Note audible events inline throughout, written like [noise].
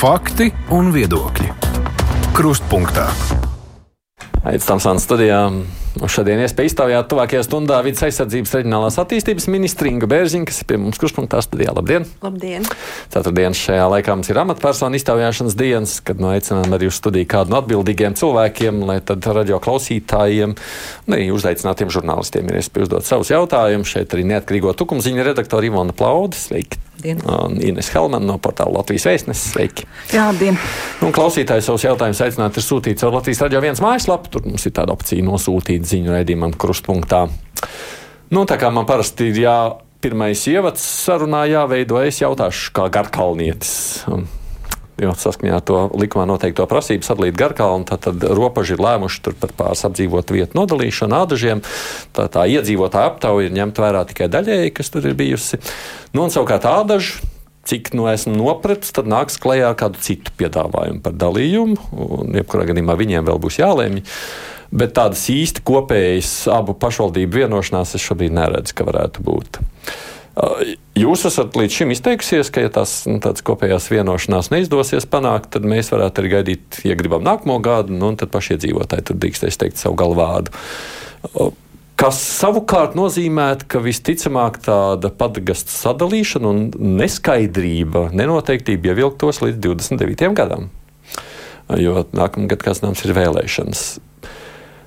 Fakti un viedokļi. Krustpunktā. Aizstāvs studijā. Šodien iespēja iztaujāt tuvākajā stundā vidas aizsardzības reģionālās attīstības ministra Inga Bērziņa, kas ir pie mums kruspunktā studijā. Labdien! Labdien! Ceturtdienas šajā laikā mums ir amatpersonu iztaujāšanas dienas, kad nu aicinām arī uz studiju kādu no atbildīgiem cilvēkiem, lai tad radio klausītājiem, ne arī uzaicinātiem žurnālistiem ir iespēja uzdot savus jautājumus. Šeit arī neatkarīgo tukumziņa redaktora Ivona Plauda. Sveiki! Labdien. Un Ines Helmana no portāla Latvijas vēstneses. Sveiki! Jā, labdien! Un klausītāji savus jautājumus aicināt ir sūtīt caur Latvijas radio viens mājaslapu. Tur mums ir tāda opcija nosūtīt ziņu raidījumam krustpunktā. Nu, tā kā man parasti ir jā, pirmais ievads sarunā jāveido, es jautāšu kā garkalnietis. Jo saskaņā ar to likumā noteikto prasību sadalīt garkalnu, tad, tad robeži ir lēmuši par pāris apdzīvotu vietu nodalīšanu ādažiem. Tā, tā iedzīvotāja aptauja ir ņemta vērā tikai daļēji, kas tur ir bijusi. Nu, un savukārt ādažu cik nu esmu nopratis, tad nāks klajā ar kādu citu piedāvājumu par dalījumu. Un, jebkurā gadījumā viņiem vēl būs jālēmj. Bet tādas īsti kopējas abu pašvaldību vienošanās es šobrīd neredzu, ka varētu būt. Jūs esat līdz šim izteikusies, ka, ja tās nu, kopējās vienošanās neizdosies panākt, tad mēs varētu arī gaidīt, ja gribam nākamo gadu, nu, un tad pašie iedzīvotāji tur drīkstēs teikt savu galvādu. Kas savukārt nozīmē, ka visticamāk tāda padagastu sadalīšana un neskaidrība, nenoteiktība ievilktos līdz 29. gadam. Jo nākamā gada, kas mums ir vēlēšanas.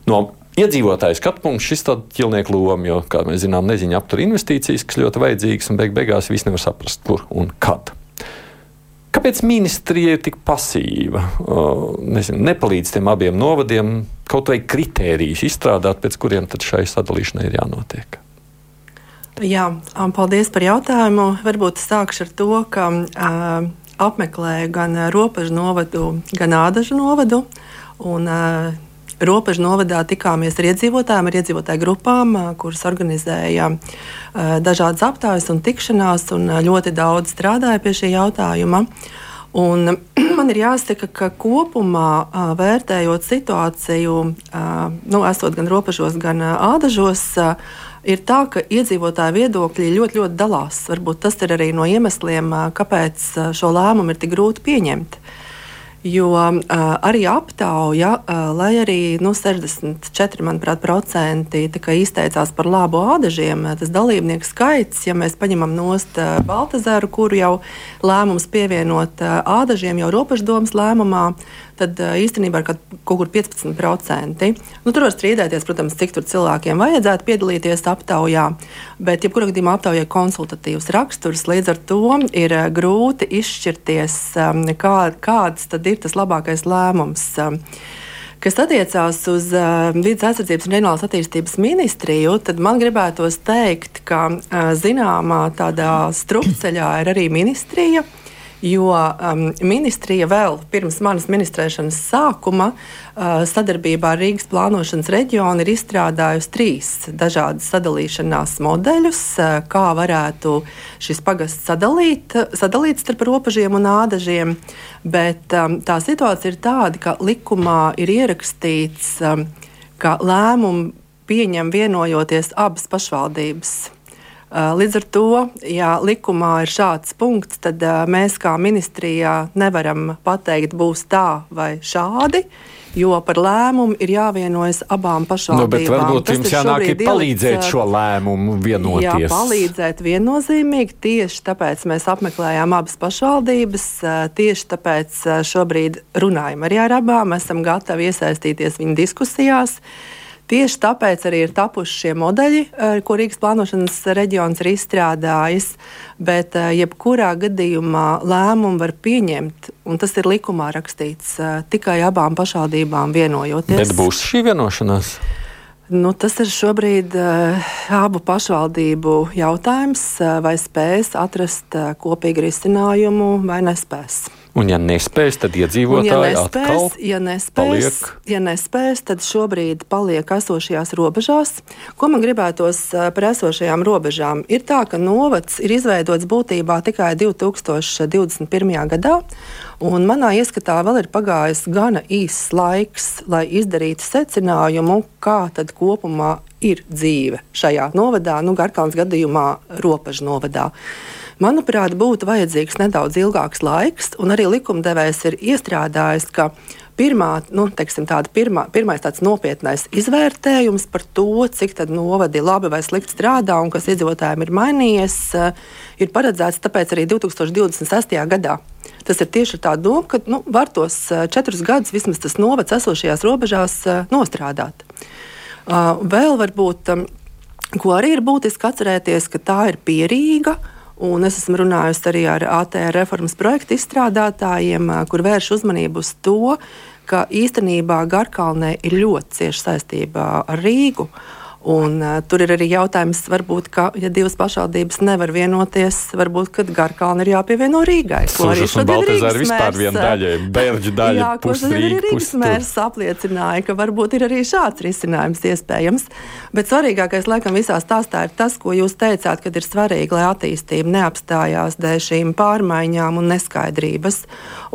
No iedzīvotāju skatu punkts šis ir ķilnieku loma, jo, kā mēs zinām, neziņa aptur investīcijas, kas ļoti vajadzīgas, un beig beigās viss nevar saprast, kur un kad. Kāpēc ministrija ir tik pasīva? Nezinu, nepalīdz tiem abiem novadiem kaut vai kritērijus izstrādāt, pēc kuriem tad šai sadalīšanai ir jānotiek. Jā, paldies par jautājumu. Varbūt sākšu ar to, ka uh, apmeklēju gan robežu novadu, gan ādažu novadu. Un, uh, Robežu novadā tikāmies ar iedzīvotājiem, ar iedzīvotāju grupām, kuras organizēja dažādas aptaujas un tikšanās, un ļoti daudz strādāja pie šī jautājuma. Un [clears throat] man ir jāsaka, ka kopumā vērtējot situāciju, nu, esot gan robežos, gan ādažos, ir tā, ka iedzīvotāju viedokļi ļoti, ļoti dalās. Varbūt tas ir arī no iemesliem, kāpēc šo lēmumu ir tik grūti pieņemt. Jo uh, arī aptauja, uh, lai arī nu, 64% manuprāt, izteicās par labu ādažiem, tas dalībnieku skaits, ja mēs paņemam nost uh, Baltazaru, kuru jau lēmums pievienot uh, ādažiem jau robeždomas lēmumā, tad īstenībā ir kaut kur 15%. Nu, tur var strīdēties, protams, cik cilvēkiem vajadzētu piedalīties aptaujā, bet jebkurā gadījumā aptaujā ir konsultatīvs raksturs. Līdz ar to ir grūti izšķirties, kā, kāds tad ir tas labākais lēmums. Kas attiecās uz uh, vidas aizsardzības un reģionālās attīstības ministriju, tad man gribētos teikt, ka uh, zināmā tādā strupceļā ir arī ministrija. Uh, jo um, ministrija vēl pirms manas ministrēšanas sākuma uh, sadarbībā ar Rīgas plānošanas reģionu ir izstrādājusi trīs dažādas sadalīšanās modeļus, uh, kā varētu šis pagasts sadalīt, sadalīt starp robežiem un ādažiem. Bet um, tā situācija ir tāda, ka likumā ir ierakstīts, um, ka lēmumu pieņem vienojoties abas pašvaldības. Līdz ar to, ja likumā ir šāds punkts, tad mēs kā ministrijā nevaram pateikt, būs tā vai šādi. Jo par lēmumu ir jāvienojas abām pašvaldībām. Nu, varbūt Tas jums jānāk ir palīdzēt ieliks, šo lēmumu vienoties. Jā, palīdzēt viennozīmīgi. Tieši tāpēc mēs apmeklējām abas pašvaldības. Tieši tāpēc šobrīd runājam arī ar abām. Esam gatavi iesaistīties viņu diskusijās. Uh, Tieši tāpēc arī ir tapuši šie modeļi, eh, ko Rīgas plānošanas reģions ir izstrādājis. Bet, eh, jebkurā gadījumā lēmumu var pieņemt, un tas ir likumā rakstīts, eh, tikai abām pašvaldībām vienojoties. Bet būs šī vienošanās? Nu, tas ir šobrīd uh, abu pašvaldību jautājums, vai spēs atrast uh, kopīgu risinājumu vai nespēs. Un, ja nespēs, tad iedzīvotāji ja nespēs, ja nespēs, paliek. Ja nespēs, tad šobrīd paliek esošajās robežās. Ko man gribētos par esošajām robežām? Ir tā, ka novads ir izveidots būtībā tikai 2021. gadā, un manā ieskatā vēl ir pagājis gana īss laiks, lai izdarītu secinājumu, kā tad kopumā ir dzīve šajā novadā, nu, Garkalnas gadījumā, robežu novadā. Manuprāt, būtu vajadzīgs nedaudz ilgāks laiks, un arī likumdevējs ir iestrādājis, ka pirmā, nu, teiksim, pirmā, pirmais tāds nopietnais izvērtējums par to, cik novadi labi vai slikti strādā un kas iedzīvotājiem ir mainījies, eh, ir paredzēts tāpēc arī 2026. gadā. Tas ir tieši tā doma, ka nu, var tos eh, četrus gadus vismaz tas novads esošajās robežās eh, nostrādāt. Vēl varbūt Ko arī ir būtiski atcerēties, ka tā ir pierīga. Un es esmu runājusi arī ar ATR reformas projektu izstrādātājiem, kur vērš uzmanību uz to, ka īstenībā Garkalnē ir ļoti cieša saistība ar Rīgu. Un, uh, tur ir arī jautājums, varbūt, ka, ja divas pašvaldības nevar vienoties, varbūt Garkalna ir jāpievieno Rīgai. Ko arī Baltazāra vispār viena daļa, Bērģu daļa, jā, pusi Rīga, Rīgas mērs apliecināja, ka varbūt ir arī šāds risinājums iespējams. Bet svarīgākais, laikam, visā stāstā ir tas, ko jūs teicāt, kad ir svarīgi, lai attīstība neapstājās dēļ šīm pārmaiņām un neskaidrības.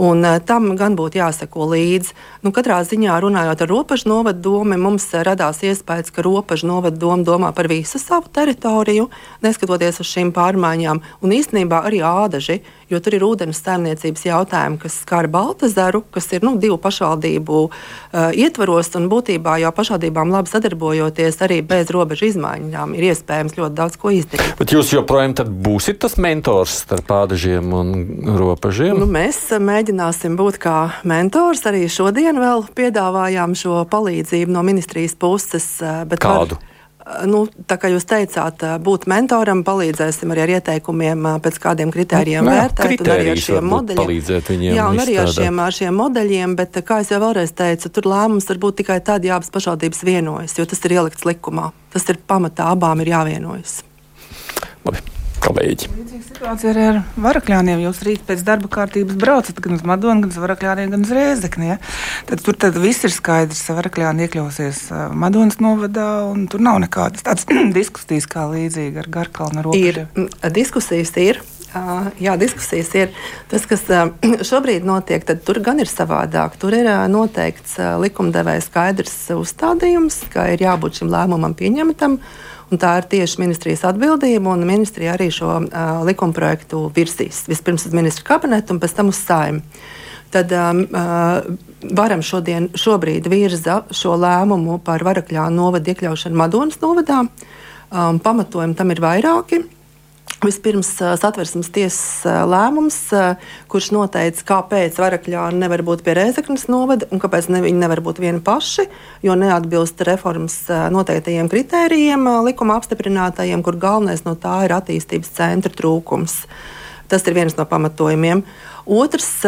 Un uh, tam gan būtu jāseko līdzi. Nu, katrā ziņā runājot ar robežu novadu domu, mums radās iespējas, ka robežu novadu novada doma domā par visu savu teritoriju, neskatoties uz šīm pārmaiņām, un īstenībā arī ādaži, jo tur ir ūdens saimniecības jautājumi, kas skar Baltazaru, kas ir nu, divu pašvaldību uh, ietvaros, un būtībā jau pašvaldībām labi sadarbojoties arī bez robežu izmaiņām, ir iespējams ļoti daudz ko izdarīt. Bet jūs joprojām būsiet tas mentors starp ādažiem un robežiem? Nu, mēs mēģināsim būt kā mentors. Arī šodien vēl piedāvājām šo palīdzību no ministrijas puses. Kādu? Var, nu, tā kā jūs teicāt, būt mentoram, palīdzēsim arī ar ieteikumiem, pēc kādiem kritērijiem nu, vērtēt, un arī ar šiem modeļiem. Jā, un arī ar šiem, ar šiem modeļiem, bet, kā jau vēlreiz teicu, tur lēmums var būt tikai tad, ja abas pašvaldības vienojas, jo tas ir ielikts likumā. Tas ir pamatā, abām ir jāvienojas. Labi kolēģi. Līdzīga situācija arī ar varakļāniem. Jūs rīt pēc darba kārtības braucat gan uz Madonu, gan uz varakļāniem, gan uz Rēzekni. Ja? Tad tur tad viss ir skaidrs. Varakļāni iekļausies Madonas novadā, un tur nav nekādas tādas [clears throat] diskusijas kā līdzīga ar Garkalnu robežu. Ir, diskusijas ir. Jā, diskusijas ir tas, kas [clears throat] šobrīd notiek. Tur gan ir savādāk. Tur ir noteikts likumdevēja skaidrs uzstādījums, ka ir jābūt šim lēmumam pieņemtam. Tā ir tieši ministrijas atbildība, un ministrija arī šo uh, likumprojektu virsīs. Vispirms uz ministru kabinetu un pēc tam uz saimu. Tad um, uh, varam šodien, šobrīd virza šo lēmumu par varakļā novadu iekļaušanu Madonas novadā. Um, pamatojumi tam ir vairāki. Vispirms satversmes tiesas lēmums, kurš noteica, kāpēc varakļāni nevar būt pie Rēzeknas novada un kāpēc ne, viņi nevar būt vieni paši, jo neatbilst reformas noteiktajiem kritērijiem, likuma apstiprinātajiem, kur galvenais no tā ir attīstības centra trūkums. Tas ir viens no pamatojumiem. Otrs,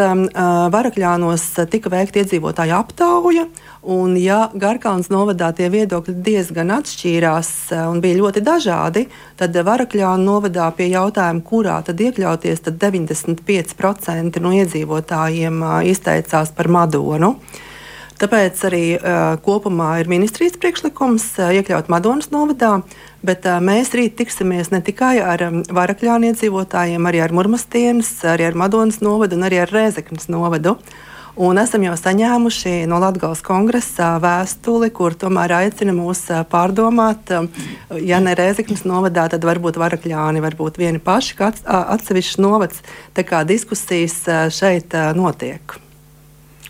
varakļānos tika veikta iedzīvotāju aptauja, Un, ja Garkalnas novadā tie viedokļi diezgan atšķīrās eh, un bija ļoti dažādi, tad Varakļāna novadā pie jautājuma, kurā tad iekļauties, tad 95% no iedzīvotājiem eh, izteicās par Madonu. Tāpēc arī uh, kopumā ir ministrijas priekšlikums uh, iekļaut Madonas novadā, bet uh, mēs rīt tiksimies ne tikai ar um, Varakļāna iedzīvotājiem, arī ar Murmastienas, arī ar Madonas novadu un arī ar Rēzeknas novadu. Uh, Un esam jau saņēmuši no Latvijas kongresa vēstuli, kur tomēr aicina mūs pārdomāt, ja ne Rēzeknas novadā, tad varbūt Varakļāni, varbūt vieni paši, kā atsevišķs novads. Tā kā diskusijas šeit notiek.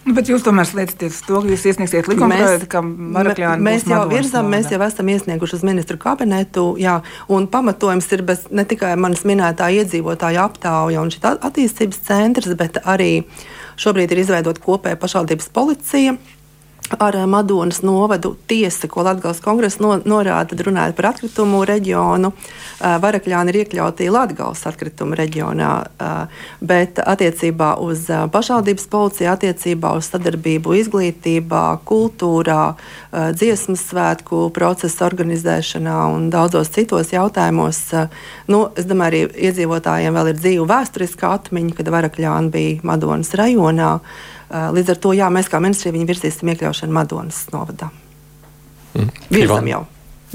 Nu, bet jūs tomēr slēdzaties uz to, ka jūs iesniegsiet likumprojektu, ka Marakļāni mēs jau virzām, mēs jau esam iesnieguši uz ministru kabinetu, jā, un pamatojums ir bez, ne tikai manas minētā iedzīvotāja aptauja un šī attīstības centrs, bet arī uh, Šobrīd ir izveidota kopēja pašvaldības policija ar eh, Madonas novadu tiesa, ko Latvijas kongresa no, norāda, runājot par atkritumu reģionu. Uh, Varakļāni ir iekļauti Latvijas atkritumu reģionā, uh, bet attiecībā uz pašvaldības policiju, attiecībā uz sadarbību izglītībā, kultūrā, dziesmu svētku procesu organizēšanā un daudzos citos jautājumos, nu, es domāju, arī iedzīvotājiem vēl ir dzīva vēsturiskā atmiņa, kad Varakļāni bija Madonas rajonā. Eh, līdz ar to jā, mēs kā ministrija viņu virzīsim iekļaušanu Madonas novadā. Mm. Virzam jau.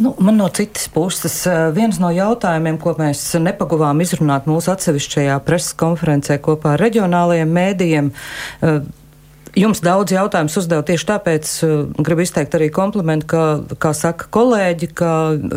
Nu, man no citas puses, eh, viens no jautājumiem, ko mēs nepaguvām izrunāt mūsu atsevišķajā preses konferencē kopā ar reģionālajiem mēdījiem, uh, Jums daudz jautājumus uzdev tieši tāpēc, uh, gribu izteikt arī komplimentu, ka, kā saka kolēģi, ka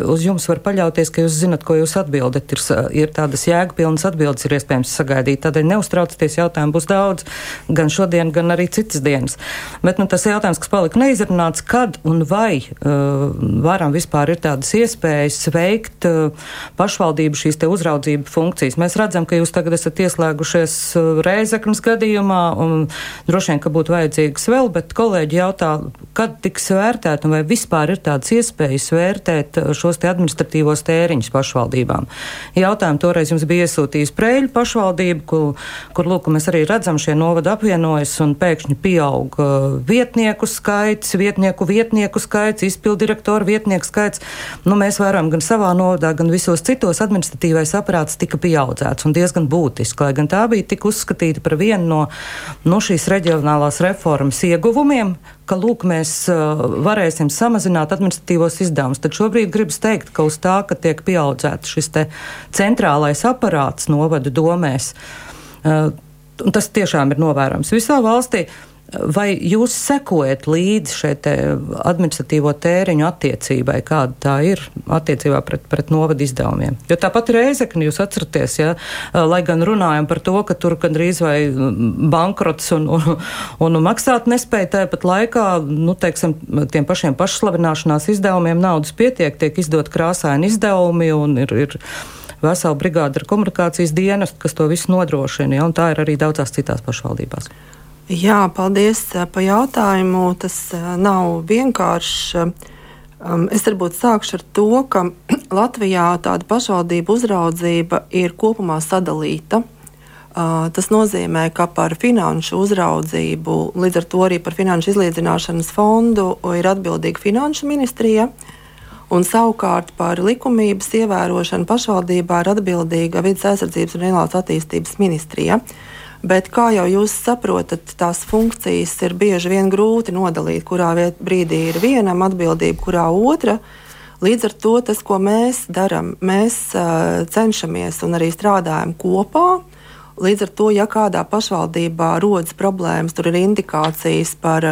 uz jums var paļauties, ka jūs zinat, ko jūs atbildat. Ir, ir tādas jēgpilnas atbildes, ir iespējams sagaidīt. Tādēļ neuztraucieties, jautājumu būs daudz, gan šodien, gan arī citas dienas. Bet nu, tas jautājums, kas palika neizrunāts, kad un vai uh, varam vispār ir tādas iespējas veikt uh, pašvaldību šīs te uzraudzību funkcijas. Mēs redzam, ka jūs tagad esat ieslēgušies uh, Reizeknas gadījumā, un droši vien, ka būtu vajadzīgas vēl, bet kolēģi jautā, kad tiks vērtēt un vai vispār ir tādas iespējas vērtēt uh, šos te administratīvos tēriņus pašvaldībām. Jautājumu toreiz jums bija iesūtījis Preļu pašvaldību, kur, kur lūk, mēs arī redzam, šie novada apvienojas un pēkšņi pieaug uh, vietnieku skaits, vietnieku vietnieku skaits, izpildirektoru vietnieku skaits. Nu, mēs varam gan savā novadā, gan visos citos administratīvais aparāts tika pieaudzēts un diezgan būtiski, lai gan tā bija tik uzskatīta par vienu no, no šīs reģionālās reformas ieguvumiem, ka lūk, mēs uh, varēsim samazināt administratīvos izdevumus. Tad šobrīd gribas teikt, ka uz tā, ka tiek pieaudzēts šis centrālais aparāts novadu domēs, uh, tas tiešām ir novērojams visā valstī. Vai jūs sekojat līdzi šai administratīvo tēriņu attiecībai, kāda tā ir attiecībā pret, pret novadu izdevumiem? Jo tāpat ir Reizekne, jūs atceraties, ja, lai gan runājam par to, ka tur gandrīz vai bankrots un, un, un maksāt nespēja, tāpat laikā, nu, teiksim, tiem pašiem pašslavināšanās izdevumiem naudas pietiek, tiek izdot krāsaini izdevumi un ir. ir vesela brigāda ar komunikācijas dienestu, kas to visu nodrošina, ja, un tā ir arī daudzās citās pašvaldībās. Jā, paldies par jautājumu. Tas nav vienkārši. Es varbūt sākšu ar to, ka [clears throat] Latvijā tāda pašvaldība uzraudzība ir kopumā sadalīta. Tas nozīmē, ka par finanšu uzraudzību, līdz ar to arī par finanšu izlīdzināšanas fondu, ir atbildīga finanšu ministrija. Un savukārt par likumības ievērošanu pašvaldībā ir atbildīga vidas aizsardzības un reģionālās attīstības ministrija. Uh, Bet, kā jau jūs saprotat, tās funkcijas ir bieži vien grūti nodalīt, kurā brīdī ir vienam atbildība, kurā otra. Līdz ar to tas, ko mēs darām, mēs uh, cenšamies un arī strādājam kopā. Līdz ar to, ja kādā pašvaldībā rodas problēmas, tur ir indikācijas par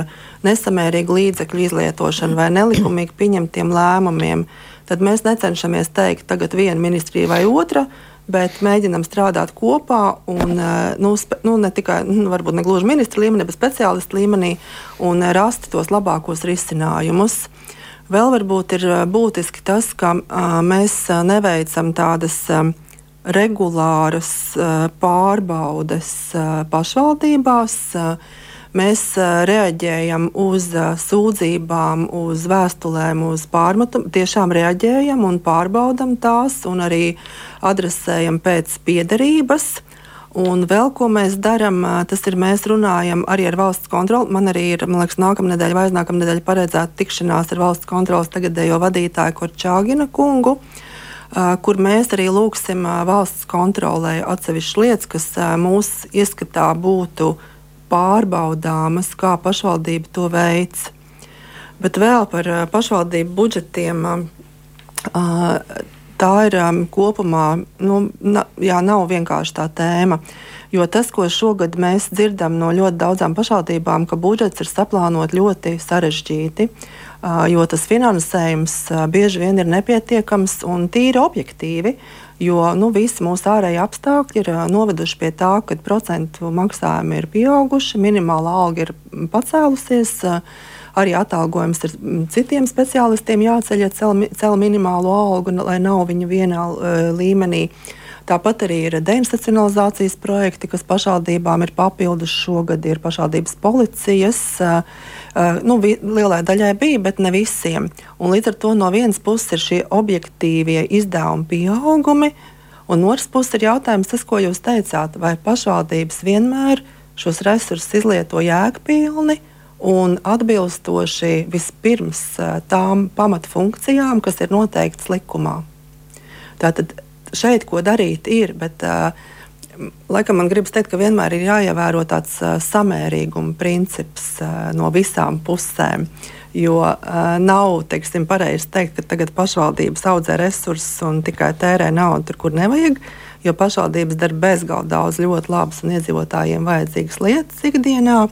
nesamērīgu līdzekļu izlietošanu vai nelikumīgi pieņemtiem lēmumiem, tad mēs necenšamies teikt, tagad viena ministrija vai otra, bet mēģinam strādāt kopā un eh, nu, spe, nu, ne tikai nu, ne gluži ministra līmenī, bet speciālistu līmenī un eh, rast tos labākos risinājumus. Vēl varbūt ir eh, būtiski tas, ka a, mēs neveicam tādas a, regulāras a, pārbaudes pašvaldībās. Mēs reaģējam uz sūdzībām, uz vēstulēm, uz pārmetumiem. Tiešām reaģējam un pārbaudam tās, un arī adresējam pēc piederības. Un vēl ko mēs darām, tas ir mēs runājam arī ar valsts kontroli. Man arī ir, man liekas, nākamā nedēļa vai aiznākamā nedēļa paredzēta tikšanās ar valsts kontrolas tagadējo vadītāju Korčāgina kungu. Kur mēs arī lūgsim valsts kontrolē atsevišķas lietas, kas mūsu ieskatā būtu pārbaudāmas, kā pašvaldība to veids. Bet vēl par pašvaldību budžetiem. Tā ir kopumā, nu, jā, nav vienkārši tā tēma. Jo tas, ko šogad mēs dzirdam no ļoti daudzām pašvaldībām, ka budžets ir saplānot ļoti sarežģīti, jo tas finansējums bieži vien ir nepietiekams un tīri objektīvi. Jo nu, visi mūsu ārējie apstākļi ir noveduši pie tā, ka procentu maksājumi ir pieauguši, minimālā alga ir pacēlusies. Arī atalgojums ir citiem speciālistiem jāceļ, ja cel, cel minimālo algu, lai nav viņu vienā uh, līmenī. Tāpat arī ir deinstitucionalizācijas projekti, kas pašvaldībām ir papildus šogad, ir pašvaldības policijas. Nu, lielai daļai bija, bet ne visiem. Un līdz ar to no vienas puses ir šie objektīvie izdevumi pieaugumi, un no otras puses ir jautājums, tas, ko jūs teicāt, vai pašvaldības vienmēr šos resursus izlieto jēgpilni un atbilstoši vispirms tām pamatfunkcijām, kas ir noteiktas likumā. Tātad šeit ko darīt ir, bet uh, laikam man gribas teikt, ka vienmēr ir jāievēro tāds uh, samērīguma princips uh, no visām pusēm. Jo uh, nav teiksim, pareizi teikt, ka tagad pašvaldības audzē resursus un tikai tērē naudu tur, kur nevajag. Jo pašvaldības dara bezgalīgi daudz ļoti labas un iedzīvotājiem vajadzīgas lietas ikdienā.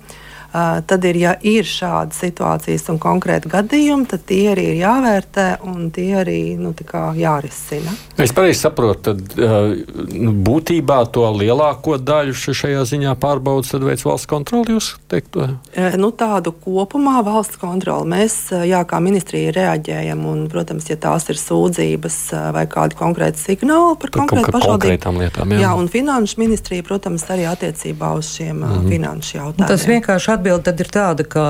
Tad ir, ja ir šādas situācijas un konkrēti gadījumi, tad tie arī ir jāvērtē un tie arī nu, jārisina. Es pareizi saprotu, tad nu, būtībā to lielāko daļu šajā ziņā pārbaudas veids valsts kontroli. Jūs teiktu? Nu, tādu kopumā valsts kontroli mēs, jā, kā ministrija, reaģējam. Un, protams, ja tās ir sūdzības vai kādi konkrēti signāli par, par konkrētu pašvaldību lietām, jā. jā, un finanšu ministrija, protams, arī attiecībā uz šiem mm -hmm. finanšu jautājumiem. Tas vienkārši atbild atbilde tad ir tāda, ka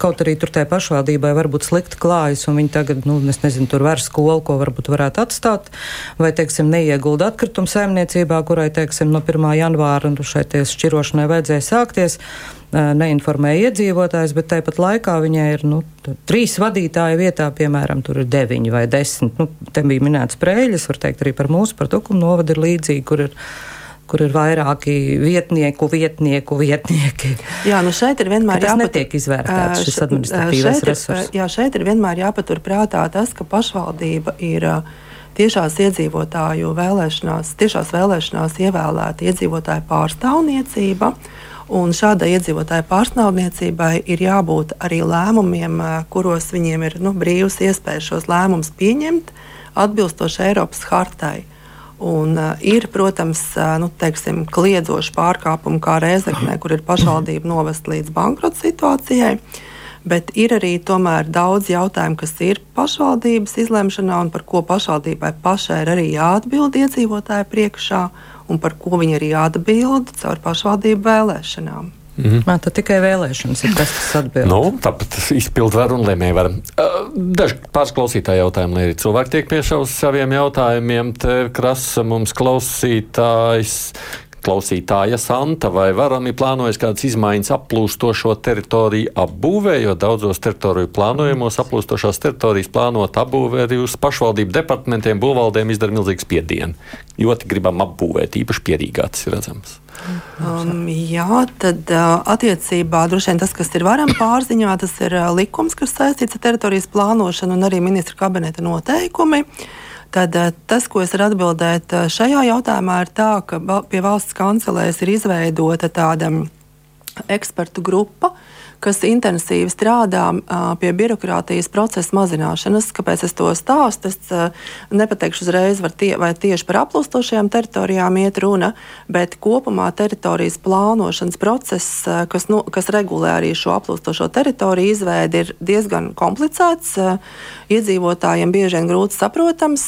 kaut arī tur tai pašvaldībai varbūt slikti klājas, un viņi tagad, nu, es nezinu, tur var skolu, ko varbūt varētu atstāt, vai, teiksim, neiegulda atkritumu saimniecībā, kurai, teiksim, no 1. janvāra šai šķirošanai vajadzēja sākties neinformēja iedzīvotājs, bet tāpat laikā viņai ir nu, trīs vadītāju vietā, piemēram, tur ir deviņi vai desmit. Nu, te bija minēts prēļas, var teikt arī par mūsu, par tukumu novadu ir līdzīgi, kur ir kur ir vairāki vietnieku, vietnieku, vietnieki. Jā, nu šeit ir vienmēr jāpatur. Tas netiek izvērtēts šis administratīvais resurs. Jā, šeit ir vienmēr jāpatur prātā tas, ka pašvaldība ir tiešās iedzīvotāju vēlēšanās, tiešās vēlēšanās ievēlēta iedzīvotāju pārstāvniecība. Un šādai iedzīvotāju pārstāvniecībai ir jābūt arī lēmumiem, kuros viņiem ir nu, brīvs iespējas šos lēmumus pieņemt atbilstoši Eiropas hartai. Un, uh, ir, protams, uh, nu, teiksim, kliedzoši pārkāpumi, kā Rēzeknē, kur ir pašvaldība novest līdz bankrota situācijai. Bet ir arī daudz jautājumu, kas ir pašvaldības izlemšanā un par ko pašvaldībai pašai ir arī jāatbild iedzīvotāju priekšā un par ko viņi arī atbild caur pašvaldību vēlēšanām. Mm -hmm. Man tad tikai vēlēšanas ir tas, kas atbild. Nu, tāpat izpildu varu un lēmēju varu. Daži pāris klausītāji jautājumi, lai arī cilvēki tiek piešaus saviem jautājumiem. Te krasa mums klausītājs. Klausītāja Santa, vai varam ir plānojis kādas izmaiņas aplūstošo teritoriju apbūvē, jo daudzos teritoriju plānojumos aplūstošās teritorijas plānot apbūvē arī uz pašvaldību departamentiem, būvvaldēm izdara milzīgu spiedienu. Ļoti gribam apbūvēt, īpaši pierīgā tas ir redzams. Um, jā, tad uh, attiecībā droši vien tas, kas ir varam pārziņā, tas ir uh, likums, kas saistīts ar teritorijas plānošanu un arī ministra kabineta noteikumi. Tad uh, tas, ko es varu atbildēt uh, šajā jautājumā, ir tā, ka pie valsts kancelēs ir izveidota tāda um, ekspertu grupa, uh, kas intensīvi strādā pie birokrātijas procesa mazināšanas. Kāpēc es to stāstu? Es nepateikšu uzreiz, tie, vai tieši par aplūstošajām teritorijām iet runa, bet kopumā teritorijas plānošanas process, kas, nu, kas regulē arī šo aplūstošo teritoriju izveidi, ir diezgan komplicēts. Iedzīvotājiem bieži vien grūti saprotams.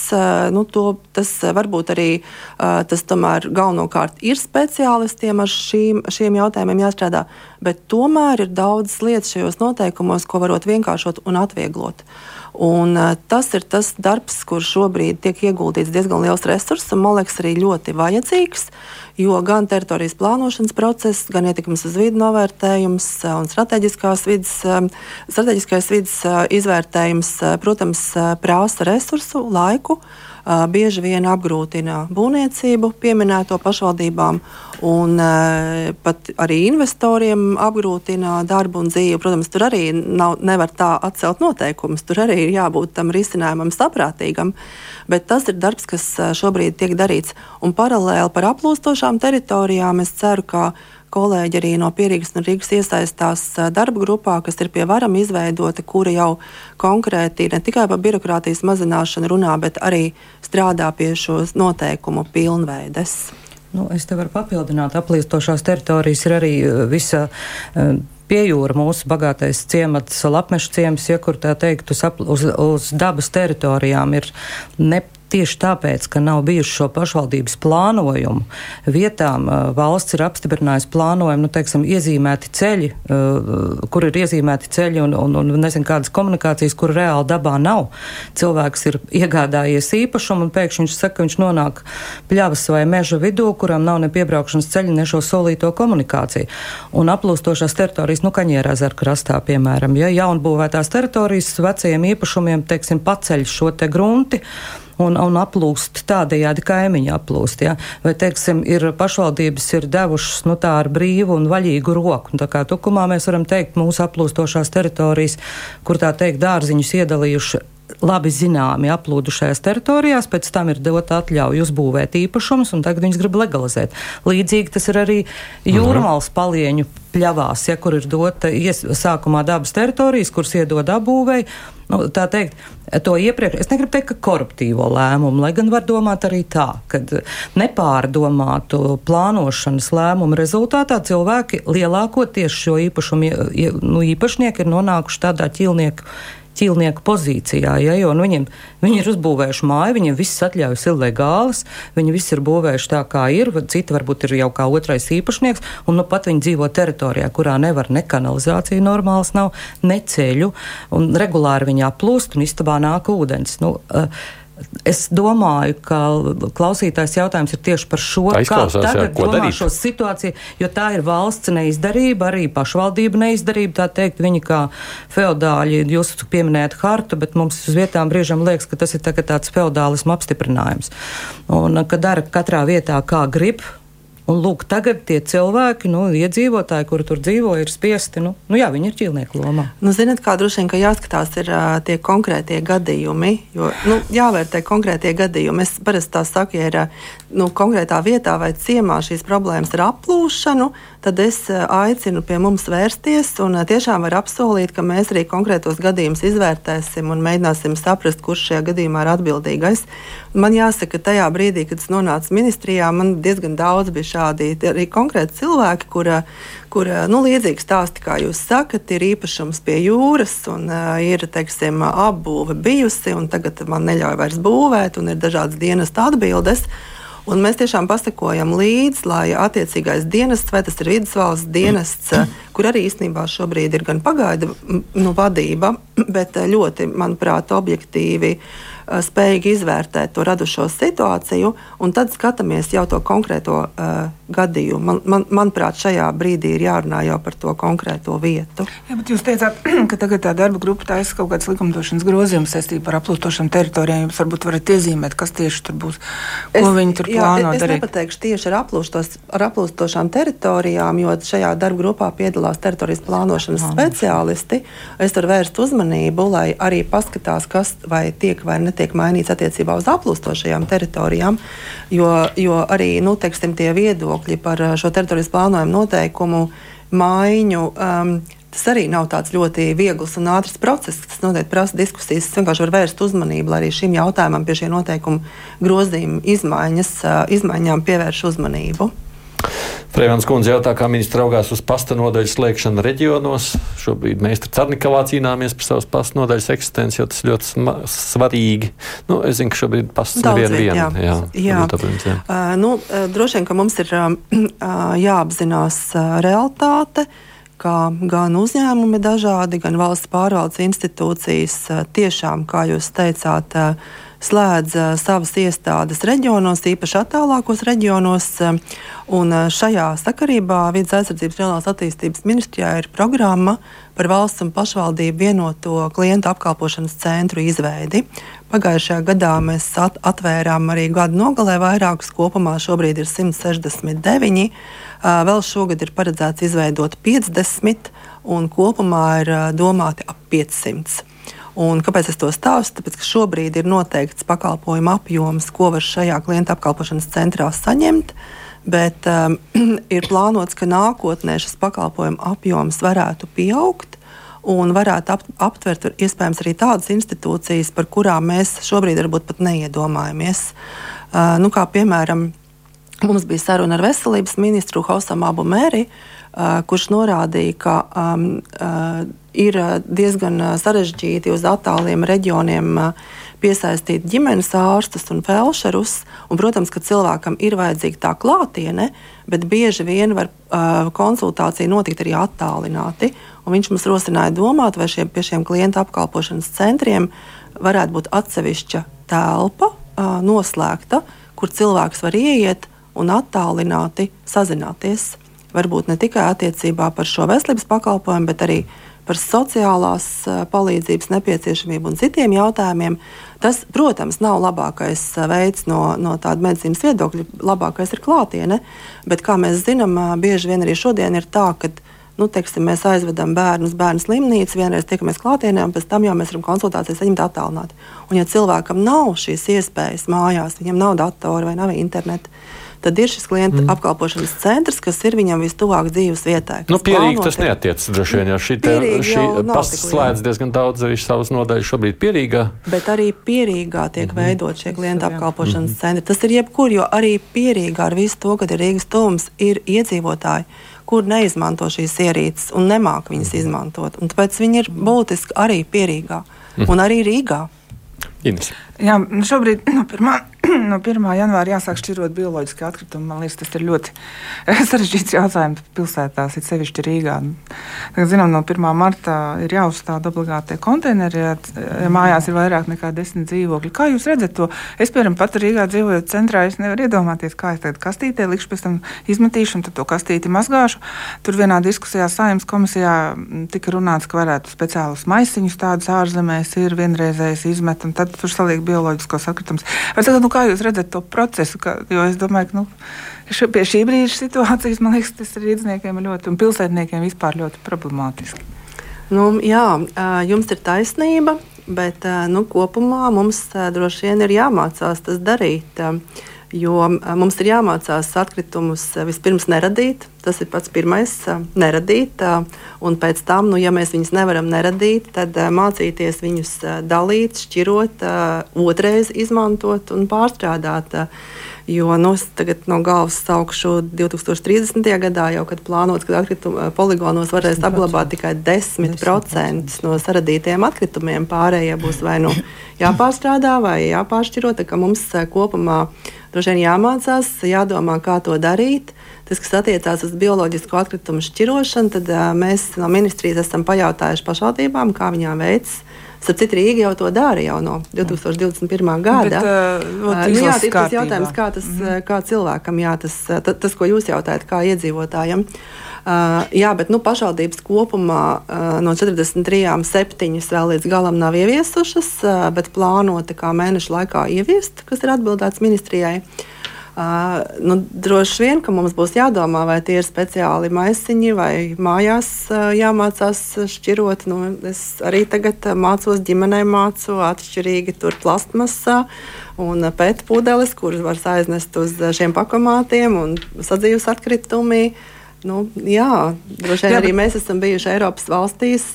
Nu, to, tas varbūt arī tas tomēr galvenokārt ir speciālistiem ar šīm, šiem jautājumiem jāstrādā, bet tomēr ir daudz daudzas lietas šajos noteikumos, ko varot vienkāršot un atvieglot. Un, uh, tas ir tas darbs, kur šobrīd tiek ieguldīts diezgan liels resurss, un man liekas, arī ļoti vajadzīgs. Jo gan teritorijas plānošanas process, gan ietekmes uz vidu novērtējums un strateģiskās vidas, strateģiskais vidas izvērtējums, protams, prasa resursu, laiku. Uh, bieži vien apgrūtina būvniecību pieminēto pašvaldībām un pat arī investoriem apgrūtina darbu un dzīvi. Protams, tur arī nav, nevar tā atcelt noteikumus, tur arī ir jābūt tam risinājumam saprātīgam, bet tas ir darbs, kas šobrīd tiek darīts. Un paralēli par aplūstošām teritorijām es ceru, ka kolēģi arī no Pierīgas un Rīgas iesaistās darba grupā, kas ir pie varam izveidota, kura jau konkrēti ne tikai par birokrātijas mazināšanu runā, bet arī strādā pie šo noteikumu pilnveides. Nu, es te varu papildināt, aplīstošās teritorijas ir arī visa. Uh, pie jūra mūsu bagātais ciemats, lapmeša ciems, ja kur tā teikt, uz, uz, uz dabas teritorijām ir ne, Tieši tāpēc, ka nav bijuši šo pašvaldības plānojumu, vietām uh, valsts ir apstiprinājusi plānojumu, nu, teiksim, iezīmēti ceļi, uh, kur ir iezīmēti ceļi un, un, un nezinu, kādas komunikācijas, kur reāli dabā nav. Cilvēks ir iegādājies īpašumu un pēkšņi viņš saka, ka viņš nonāk pļavas vai meža vidū, kuram nav ne piebraukšanas ceļa, ne šo solīto komunikāciju. Un aplūstošās teritorijas, nu, Kaņēra ezera krastā, piemēram, ja jaunbūvētās teritorijas vecajiem īpašumiem, teiksim, paceļ šo te grunti un, un aplūst tādējādi kaimiņi aplūst. Ja? Vai, teiksim, ir pašvaldības ir devušas nu, tā ar brīvu un vaļīgu roku. Un tā kā tukumā mēs varam teikt mūsu aplūstošās teritorijas, kur tā teikt dārziņus iedalījuši labi zināmi aplūdušajās teritorijās, pēc tam ir dota atļauja uzbūvēt īpašumus, un tagad viņas grib legalizēt. Līdzīgi tas ir arī jūrmālas palieņu pļavās, ja kur ir dota ies, sākumā dabas teritorijas, kuras iedod apbūvēji. Nu, tā teikt, to iepriekš, es negribu teikt, ka koruptīvo lēmumu, lai gan var domāt arī tā, ka nepārdomātu plānošanas lēmumu rezultātā cilvēki lielākoties šo īpašumu nu, īpašnieki ir nonākuši tādā ķilnieku ķīlnieku pozīcijā. Ja, jo nu, viņiem, viņi ir uzbūvējuši māju, viņiem viss atļaujas ir legālas, viņi visi ir būvējuši tā, kā ir. Citi varbūt ir jau kā otrais īpašnieks, un nu pat viņi dzīvo teritorijā, kurā nevar ne kanalizācija normāls nav, ne ceļu, un regulāri viņi aplūst, un istabā nāk ūdens. Nu, uh, Es domāju, ka klausītājs jautājums ir tieši par šo situāciju. Kā tagad domā darīt? šo situāciju, jo tā ir valsts neizdarība, arī pašvaldība neizdarība. Tā teikt, viņi kā feodāļi, jūs pieminējat hartu, bet mums uz vietām brīžam liekas, ka tas ir tā, tāds feodālismu apstiprinājums. Un ka dara katrā vietā kā grib, Un lūk, tagad tie cilvēki, nu, iedzīvotāji, kuri tur dzīvo, ir spiesti, nu, nu jā, viņi ir ķīlnieku lomā. Nu, ziniet, kā droši vien, ka jāskatās ir uh, tie konkrētie gadījumi, jo, nu, jāvērtē konkrētie gadījumi. Es parasti tā saku, ja ir nu, konkrētā vietā vai ciemā šīs problēmas ar aplūšanu, tad es aicinu pie mums vērsties un tiešām var apsolīt, ka mēs arī konkrētos gadījumus izvērtēsim un mēģināsim saprast, kurš šajā gadījumā ir atbildīgais. Man jāsaka, ka tajā brīdī, kad es nonācu ministrijā, man diezgan daudz bija šādi arī konkrēti cilvēki, kura, kur nu, līdzīgi stāsti, kā jūs sakat, ir īpašums pie jūras un uh, ir teiksim, apbūve bijusi, un tagad man neļauj vairs būvēt, un ir dažādas dienas atbildes. Un mēs tiešām pasakojam līdzi, lai attiecīgais dienests, vai tas ir vidusvalsts dienests, [clears throat] kur arī īstenībā šobrīd ir gan pagaidu nu, vadība, [clears throat] bet ļoti, manuprāt, objektīvi uh, spējīgi izvērtēt to radušo situāciju, un tad skatāmies jau to konkrēto uh, gadījumu. Man, man, manuprāt, šajā brīdī ir jārunā jau par to konkrēto vietu. Jā, bet jūs teicāt, [clears throat] ka tagad tā darba grupa taisa kaut kādas likumdošanas grozījumus saistībā ar aplūstošām teritorijām. Jūs varbūt varat iezīmēt, kas tieši tur būs, ko es, viņi tur jā, plāno es darīt. Es nepateikšu tieši ar, ar aplūstošām teritorijām, jo šajā darba grupā piedalās teritorijas plānošanas speciālisti. Es varu vērst uzmanību, lai arī paskatās, kas vai tiek vai ne netiek mainīts attiecībā uz aplūstošajām teritorijām, jo, jo arī nu, teiksim, tie viedokļi par uh, šo teritorijas plānojumu noteikumu maiņu. Um, Tas arī nav tāds ļoti viegls un ātrs process. Tas noteikti prasa diskusijas. Es vienkārši varu vērst uzmanību, lai arī šim jautājumam pie šī noteikuma grozījuma izmaiņas, uh, izmaiņām pievērš uzmanību. Prevans kundze jautā, kā ministrs raugās uz pasta nodaļu slēgšanu reģionos. Šobrīd mēs tur Cernikavā cīnāmies par savas pasta nodaļas eksistenci, jo tas ļoti svarīgi. Nu, es zinu, ka šobrīd pasts nevienu vienu. Jā, jā, jā. Tāpēc, jā. Uh, nu, droši vien, ka mums ir [clears throat] uh, jāapzinās uh, realitāte gan uzņēmumi dažādi, gan valsts pārvaldes institūcijas tiešām, kā jūs teicāt, slēdz savas iestādes reģionos, īpaši attālākos reģionos. Un šajā sakarībā Vides aizsardzības reālās attīstības ministrijā ir programma par valsts un pašvaldību vienoto klientu apkalpošanas centru izveidi. Pagājušajā gadā mēs at atvērām arī gada nogalē vairākus, kopumā šobrīd ir 169. Uh, vēl šogad ir paredzēts izveidot 50, un kopumā ir domāti ap 500. Un kāpēc es to stāstu? Tāpēc, ka šobrīd ir noteikts pakalpojumu apjoms, ko var šajā klienta apkalpošanas centrā saņemt. Bet um, [clears throat] ir plānots, ka nākotnē šis pakalpojumu apjoms varētu pieaugt un varētu ap, aptvert iespējams arī tādas institūcijas, par kurām mēs šobrīd varbūt pat neiedomājamies. Uh, nu, kā piemēram, mums bija saruna ar veselības ministru Hausam Abu Mēri, uh, kurš norādīja, ka um, ir diezgan sarežģīti uz attāliem reģioniem piesaistīt ģimenes ārstus un felšerus. Un, protams, ka cilvēkam ir vajadzīga tā klātiene, bet bieži vien var uh, konsultācija notikt arī attālināti. Viņš mums rosināja domāt, vai šie, pie šiem klienta apkalpošanas centriem varētu būt atsevišķa telpa, uh, noslēgta, kur cilvēks var ieiet un attālināti sazināties. Varbūt ne tikai attiecībā par šo veselības pakalpojumu, bet arī par sociālās palīdzības nepieciešamību un citiem jautājumiem. Tas, protams, nav labākais veids no, no tāda medicīnas viedokļa. Labākais ir klātiene, bet, kā mēs zinām, bieži vien arī šodien ir tā, ka nu, teiksim, mēs aizvedam bērnu uz bērnu slimnīcu, vienreiz tiekamies klātienē, un pēc tam jau mēs varam konsultācijas saņemt attālināti. Un, ja cilvēkam nav šīs iespējas mājās, viņam nav datora vai nav interneta, tad ir šis klienta mm. apkalpošanas centrs, kas ir viņam vistuvāk dzīves vietai. Nu, pierīgi tas neatiecas droši vien, jo šī, šī pasts slēdz diezgan daudz arī savas nodaļas šobrīd pierīgā. Bet arī pierīgā tiek mm -hmm. veidot šie klienta apkalpošanas mm -hmm. centri. Tas ir jebkur, jo arī pierīgā ar visu to, ka ir Rīgas tums, ir iedzīvotāji kur neizmanto šīs ierīces un nemāk viņas mhm. izmantot. Un tāpēc viņi ir būtiski arī pierīgā mhm. un arī Rīgā. Ines. Jā, nu šobrīd [clears throat] no 1. [clears throat] no 1. janvāra jāsāk šķirot bioloģiski atkritumi. Man liekas, tas ir ļoti [laughs] sarežģīts jautājums pilsētās, it sevišķi Rīgā. Tagad, zinām, no 1. marta ir jāuzstāda obligāti konteineri, ja, mājās ir vairāk nekā desmit dzīvokļi. Kā jūs redzat to? Es, piemēram, pat Rīgā dzīvojot centrā, es nevaru iedomāties, kā es tagad kastītē likšu, pēc tam izmetīšu un tad to kastīti mazgāšu. Tur vienā diskusijā saimnes komisijā tika runāts, ka varētu speciālus maisiņus tādus ārzemēs ir vienreizējs izmet, un tad tur saliek bioloģiskos atkritumus. Tagad, nu, kā jūs redzat to procesu? Ka, jo es domāju, ka nu, š, pie šī brīža situācijas man liekas, tas ir rīzniekiem ļoti un pilsētniekiem vispār ļoti problemātiski. Nu, jā, jums ir taisnība, bet nu, kopumā mums droši vien ir jāmācās tas darīt. Jo mums ir jāmācās atkritumus vispirms neradīt. Tas ir pats pirmais - neradīt. Un pēc tam, nu, ja mēs viņus nevaram neradīt, tad mācīties viņus dalīt, šķirot, otrreiz izmantot un pārstrādāt. Jo nu, tagad no galvas saukšu 2030. gadā, jau kad plānots, ka atkritumu poligonos varēs apglabāt tikai 10% no saradītajiem atkritumiem. Pārējie būs vai nu [coughs] jāpārstrādā vai jāpāršķiro. Mums kopumā droši vien jāmācās, jādomā, kā to darīt. Tas, kas attiecās uz bioloģisko atkritumu šķirošanu, tad uh, mēs no ministrijas esam pajautājuši pašvaldībām, kā viņām veids. Starp citu, Rīga jau to dara jau no 2021. gada. Bet, uh, uh, nu, jā, tas ir jautājums, kā, tas, mm -hmm. kā cilvēkam, jā, tas, tas, ko jūs jautājat, kā iedzīvotājiem. Uh, jā, bet nu, pašvaldības kopumā uh, no 43, 7 vēl līdz galam nav ieviesušas, uh, bet plānota kā mēneša laikā ieviest, kas ir atbildēts ministrijai. Uh, Uh, nu, droši vien, ka mums būs jādomā, vai tie ir speciāli maisiņi vai mājās uh, jāmācās šķirot. Nu, es arī tagad mācos ģimenē, mācu atšķirīgi tur plastmasā un pētpudeles, kuras var aiznest uz šiem pakomātiem un sadzīves atkritumiem. Nu, jā, droši vien jā, arī bet... mēs esam bijuši Eiropas valstīs,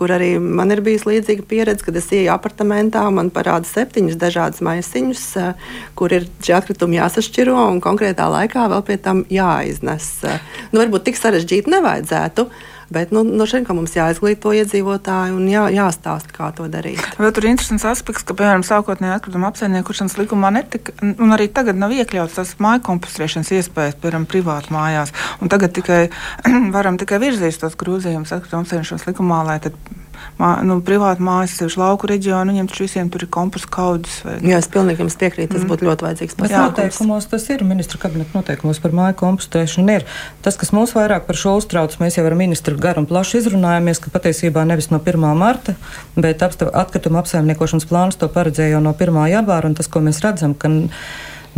kur arī man ir bijusi līdzīga pieredze, kad es ieju apartamentā man parāda septiņus dažādus maisiņus, kur ir šie atkritumi jāsašķiro un konkrētā laikā vēl pie tam jāiznes. Nu, varbūt tik sarežģīti nevajadzētu. Bet nu, no šeit mums jāizglīto iedzīvotāji un jā, jāstāsta, kā to darīt. Vēl tur ir interesants aspekts, ka, piemēram, sākotnēji atkrituma apsaimniekošanas likumā netika, un arī tagad nav iekļauts tas māju kompostēšanas iespējas, piemēram, privātu mājās. Un tagad tikai [clears throat] varam tikai virzīt tos grozījumus atkrituma apsaimniekošanas likumā, lai tad mā, nu, privāti mājas, sevišķi lauku reģionu, viņiem taču visiem tur ir kompostu kaudzes. Vai... Jā, es pilnīgi jums piekrītu, tas mm. būtu ļoti vajadzīgs pasākums. Noteikumos tas ir, ministra kabineta noteikumos par māju kompostēšanu ir. Tas, kas mūs vairāk par šo uztrauc, mēs jau ar ministru garu un plaši izrunājamies, ka patiesībā nevis no 1. marta, bet atkrituma apsaimniekošanas plāns to paredzēja jau no 1. janvāra, un tas, ko mēs redzam, ka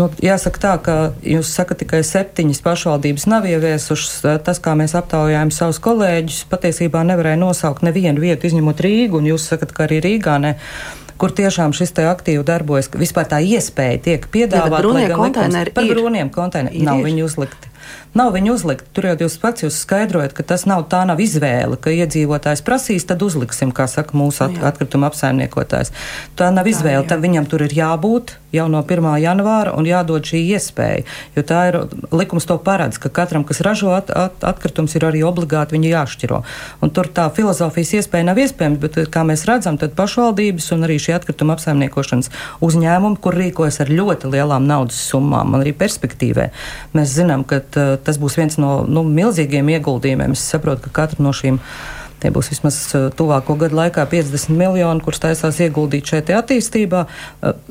Nu, jāsaka tā, ka jūs sakat, tikai septiņas pašvaldības nav ieviesušas. Tas, kā mēs aptaujājam savus kolēģus, patiesībā nevarēja nosaukt nevienu vietu, izņemot Rīgu, un jūs sakat, ka arī Rīgā ne kur tiešām šis te aktīvi darbojas, ka vispār tā iespēja tiek piedāvāta. Par brūniem konteineriem nav viņi uzlikti. Nav viņa uzlikt. Tur jau jūs pats jūs skaidrojat, ka tas nav tā nav izvēle, ka iedzīvotājs prasīs, tad uzliksim, kā saka mūsu at, atkrituma apsaimniekotājs. Tā nav izvēle, tā, viņam tur ir jābūt jau no 1. janvāra un jādod šī iespēja, jo tā ir likums to paredz, ka katram, kas ražo at, at, atkritumus, ir arī obligāti viņu jāšķiro. Un tur tā filozofijas iespēja nav iespējama, bet, kā mēs redzam, tad pašvaldības un arī šie atkrituma apsaimniekošanas uzņēmumi, kur rīkojas ar ļoti lielām naudas summām un arī perspektīvē, mēs zinām, ka tas būs viens no nu, milzīgiem ieguldījumiem. Es saprotu, ka katra no šīm Tie būs vismaz tuvāko gadu laikā 50 miljoni, kurus taisās ieguldīt šeit attīstībā.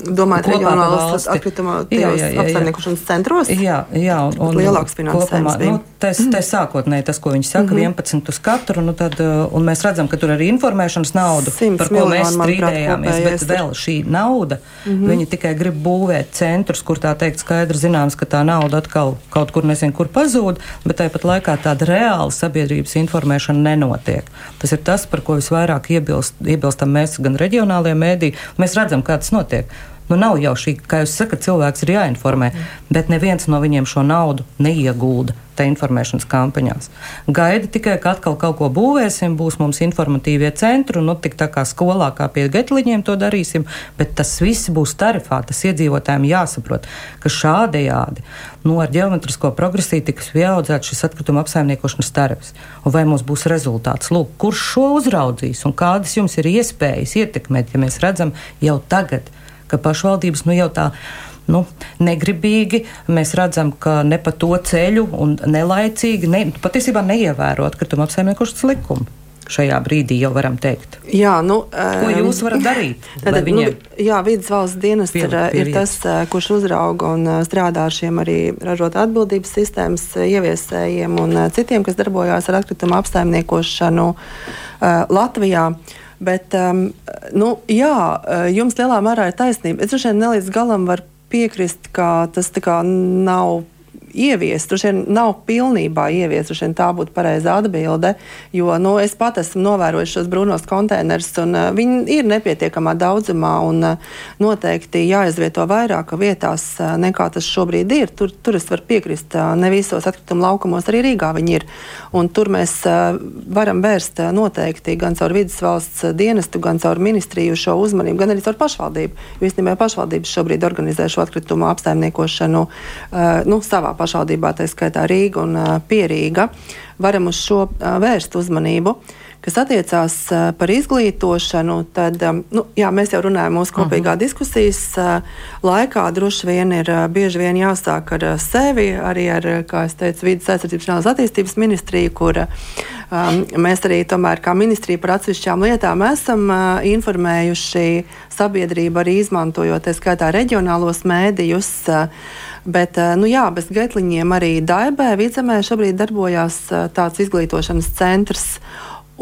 Domājot, reģionālās atkrituma apsaimniekošanas centros? Jā, jā un, un lielāks finansējums. Kopumā, nu, tas, tas sākotnēji tas, ko viņi saka, mm -hmm. 11 uz katru, nu tad, un mēs redzam, ka tur arī informēšanas naudu, par ko mēs strīdējāmies, bet vēl šī nauda, mm -hmm. viņi tikai grib būvēt centrus, kur tā teikt skaidri zināms, ka tā nauda atkal kaut kur nezinu, kur pazūd, bet tāpat laikā tāda reāla sabiedrības informēšana nenotiek. Tas ir tas, par ko visvairāk iebilst, iebilstam mēs gan reģionālajie mēdī. Mēs redzam, kā tas notiek. Nu, nav jau šī, kā jūs sakat, cilvēks ir jāinformē, bet neviens no viņiem šo naudu neiegulda te informēšanas kampaņās. Gaida tikai, ka atkal kaut ko būvēsim, būs mums informatīvie centri, nu, tik tā kā skolā, kā pie getliņiem to darīsim, bet tas viss būs tarifā. Tas iedzīvotājiem jāsaprot, ka šādējādi nu, ar geometrisko progresiju tiks pieaudzēts šis atkrituma apsaimniekošanas tarifs. Un vai mums būs rezultāts? Lūk, kurš šo uzraudzīs un kādas jums ir iespējas ietekmēt, ja mēs redzam jau tagad? Ka pašvaldības nu, jau tā nu, negribīgi. Mēs redzam, ka ne pa to ceļu un nelaicīgi, ne, patiesībā neievēro atkrituma apsaimniekošanas likumu. Šajā brīdī jau varam teikt. Jā, nu, Ko jūs varat darīt? [laughs] Tad, nu, jā, vidas valsts dienas pie, ir, pie ir tas, kurš uzrauga un strādā ar šiem arī ražot atbildības sistēmas ieviesējiem un citiem, kas darbojās ar atkrituma apsaimniekošanu Latvijā. Uh, Bet, um, nu, jā, uh, jums lielā mērā ir taisnība. Es droši vien ne līdz galam varu piekrist, ka tas nav ieviest. Droši vien nav pilnībā ieviest, droši vien tā būtu pareizā atbilde. Jo nu, es pat esmu novērojis šos brūnos konteinerus, un uh, viņi ir nepietiekamā daudzumā. Un, uh, noteikti jāizvieto vairāk vietās uh, nekā tas šobrīd ir. Tur, tur es varu piekrist. Uh, ne visos atkrituma laukumos arī Rīgā viņi ir. Un tur mēs uh, varam vērst uh, noteikti gan caur vidas valsts dienestu, gan caur ministriju šo uzmanību, gan arī caur pašvaldību. Jo īstenībā pašvaldības šobrīd organizē šo atkritumu apsaimniekošanu uh, nu, savā pašvaldībā, tā skaitā Rīga un Pierīga, varam uz šo vērst uzmanību. Kas attiecās par izglītošanu, tad nu, jā, mēs jau runājam mūsu kopīgā uh mhm. -huh. diskusijas laikā. Droši vien ir bieži vien jāsāk ar sevi, arī ar, kā es teicu, vidas aizsardzības attīstības ministriju, kur um, mēs arī tomēr kā ministrija par atsevišķām lietām esam uh, informējuši sabiedrību, arī izmantojot, tā skaitā, reģionālos mēdījus. Uh, Bet eh, nu, jā, bez getliņiem arī Daibē, Vidzemē šobrīd darbojās eh, tāds izglītošanas centrs.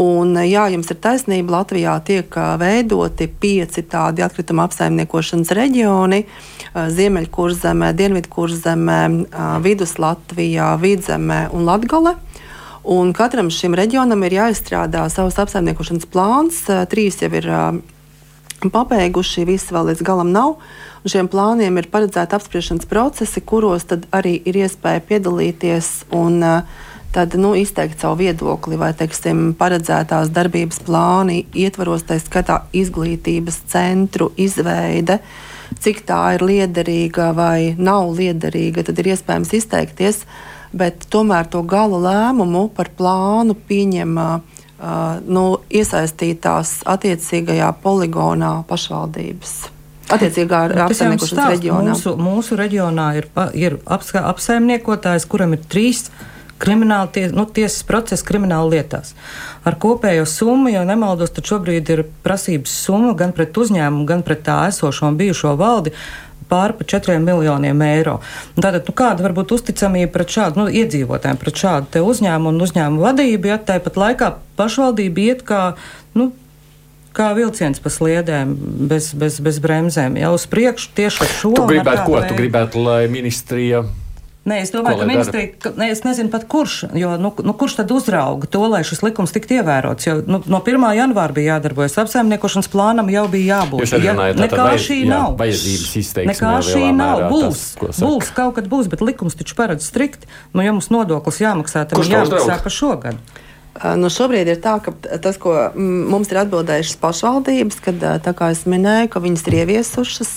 Un, eh, jā, jums ir taisnība, Latvijā tiek veidoti pieci tādi atkrituma apsaimniekošanas reģioni - Ziemeļkurzemē, Dienvidkurzemē, Viduslatvijā, Vidzemē un Latgale. Un katram šim reģionam ir jāizstrādā savs apsaimniekošanas plāns. Trīs jau ir pabeiguši, visi vēl līdz galam nav. Šiem plāniem ir paredzēti apspriešanas procesi, kuros arī ir iespēja piedalīties un uh, tad, nu, izteikt savu viedokli, vai teiksim, paredzētās darbības plāni ietvaros, tā skatā izglītības centru izveide. Cik tā ir liederīga vai nav liederīga, tad ir iespējams izteikties, bet tomēr to gala lēmumu par plānu pieņem uh, nu, iesaistītās attiecīgajā poligonā pašvaldības attiecīgā nu, apsaimniekošanas reģionā. Mūsu, mūsu reģionā ir, ir apsaimniekotājs, kuram ir trīs krimināla ties, nu, tiesas procesa krimināla lietās. Ar kopējo summu, ja nemaldos, tad šobrīd ir prasības summa gan pret uzņēmumu, gan pret tā esošo un bijušo valdi pāri par 4 miljoniem eiro. Tātad, nu, kāda var būt uzticamība pret šādu nu, iedzīvotājiem, pret šādu uzņēmumu un uzņēmumu vadību, ja tāpat laikā pašvaldība iet kā nu, kā vilciens pa sliedēm, bez, bez, bez bremzēm. Jau uz priekšu tieši ar šo. Tu gribētu, ko? Tu gribētu, lai ministrija. Nē, es domāju, ka ministrija, ka, ne, es nezinu pat kurš, jo, nu, nu, kurš tad uzrauga to, lai šis likums tiktu ievērots, jo nu, no 1. janvāra bija jādarbojas apsaimniekošanas plānam, jau bija jābūt. Ja, nekā vajad, šī jā, nav. Vajadzības izteiksmē. Nekā šī nav. Būs, tas, būs, kaut kad būs, bet likums taču paredz strikt, nu, ja mums nodoklis jāmaksā, tad jāmaksā pa šogad. Nu, šobrīd ir tā, ka tas, ko mums ir atbildējušas pašvaldības, kad, kā es minēju, ka viņas ir ieviesušas,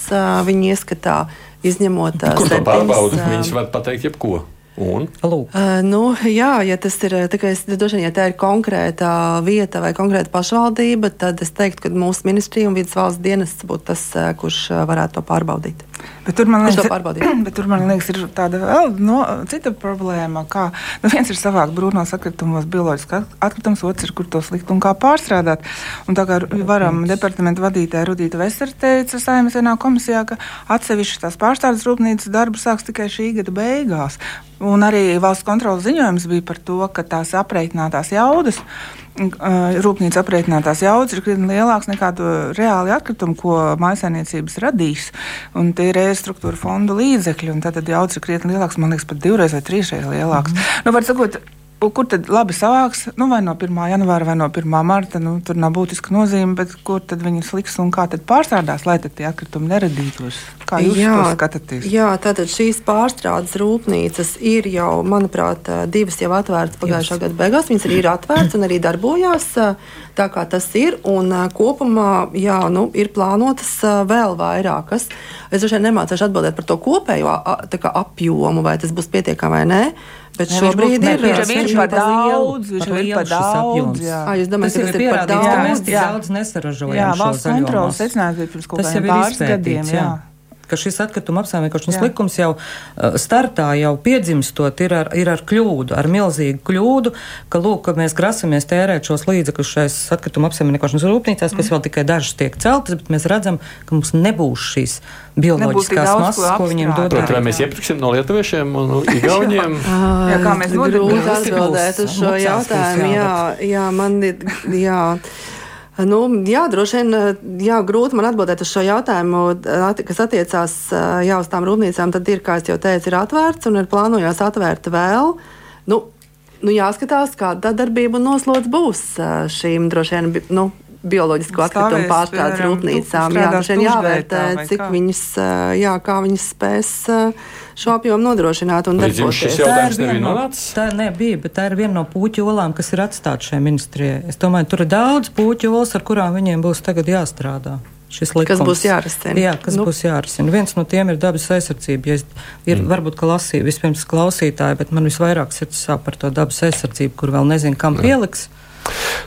viņi ieskatā izņemot. Kur to pārbaudu? Viņas var pateikt jebko. Un? Uh, nu, jā, ja tas ir tikai droši vien, ja tā ir konkrēta vieta vai konkrēta pašvaldība, tad es teiktu, ka mūsu ministrija un vidas valsts dienests būtu tas, kurš varētu to pārbaudīt. Bet tur, man liekas, [clears throat] tur, man liekas, ir tāda vēl no, cita problēma. Kā, nu viens ir savākt brūnos atkritumos bioloģiski atkritums, otrs ir, kur tos likt un kā pārstrādāt. Un tā kā varam departamentu vadītāja Rudīta Vesera teica saimnes vienā komisijā, ka atsevišķi tās pārstrādes rūpnīcas darbu sāks tikai šī gada beigās. Un arī valsts kontrolas ziņojums bija par to, ka tās aprēķinātās jaudas rūpnīca aprēķinātās jaudas ir krietni lielākas nekā reāli atkritumi, ko maisainiecības radīs. Un tie ir e-struktūra fondu līdzekļi, un tad jaudas ir krietni lielākas, man liekas, pat divreiz vai trīsreiz lielākas. Mm -hmm. nu, sakot, kur tad labi savāks? Nu, vai no 1. janvāra vai no 1. marta. Nu, tur nav būtiska nozīme, bet kur tad viņas liks un kā tad pārstrādās, lai tad tie atkritumi neradītos? Kā jūs jā, to skatāties? Jā, tātad šīs pārstrādes rūpnīcas ir jau, manuprāt, divas jau atvērtas pagājušā gada beigās. Viņas arī ir atvērtas un arī darbojās tā, kā tas ir. Un kopumā jā, nu, ir plānotas vēl vairākas. Es droši vien nemācīšu atbildēt par to kopējo apjomu, vai tas būs pietiekami vai nē. Bet Ne, šobrīd viņš ir viņš ir par daudz, viņš par ir par šis daudz. apjoms. jā. Ah, jūs domājat, Tas ka ir tas ir par pierādīts, ka mēs daudz? tik Jā. daudz nesaražojam. Jā, valsts kontrolas secinājums bija pirms kaut Tas kādiem pāris gadiem. Jā. jā. Ka šis atkrituma apsaimniekošanas likums jau uh, startā, jau piedzimstot, ir ar, ir ar kļūdu, ar milzīgu kļūdu, ka, lūk, ka mēs grasamies tērēt šos līdzekļus šais atkrituma apsaimniekošanas rūpnīcās, kas vēl tikai dažas tiek celtas, bet mēs redzam, ka mums nebūs šīs bioloģiskās daudz, masas, ko ko viņiem dod. Protams, vai mēs iepirksim no lietuviešiem un no [laughs] igauniem? Jā, kā mēs grūti atbildēt uz šo jautājumu. Jā, jā, man ir. Jā. Nu, jā, droši vien jā, grūti man atbildēt uz šo jautājumu, at- kas attiecās jā, uz tām rūpnīcām. Tad ir, kā jau teicu, ir atvērts un ir plānojās atvērt vēl. Nu, nu, jāskatās, kāda darbība un noslodz būs šīm droši vien. Nu, Bioloģisko atkritumu pārstrādes rūpnīcām. Jā, vien jāvērtē, cik viņas, ā, jā, kā viņas spēs ā, šo apjomu nodrošināt un darboties. Tā ir viena no-? Tā nebija, bet tā ir viena no puķu olām, kas ir atstāta šajā ministrijā. Es domāju, tur ir daudz puķu olas, ar kurām viņiem būs tagad jāstrādā. Šis Kas likums. būs jārisina. Jā, kas Nu. būs jārisina. Viens no tiem ir dabas aizsardzība. Ja es, ir mm. varbūt, ka lasīju vispirms klausītāji, bet man visvairāk sirds sāp par to dabas aizsardzību, kur vēl nezinu, kam pieliks.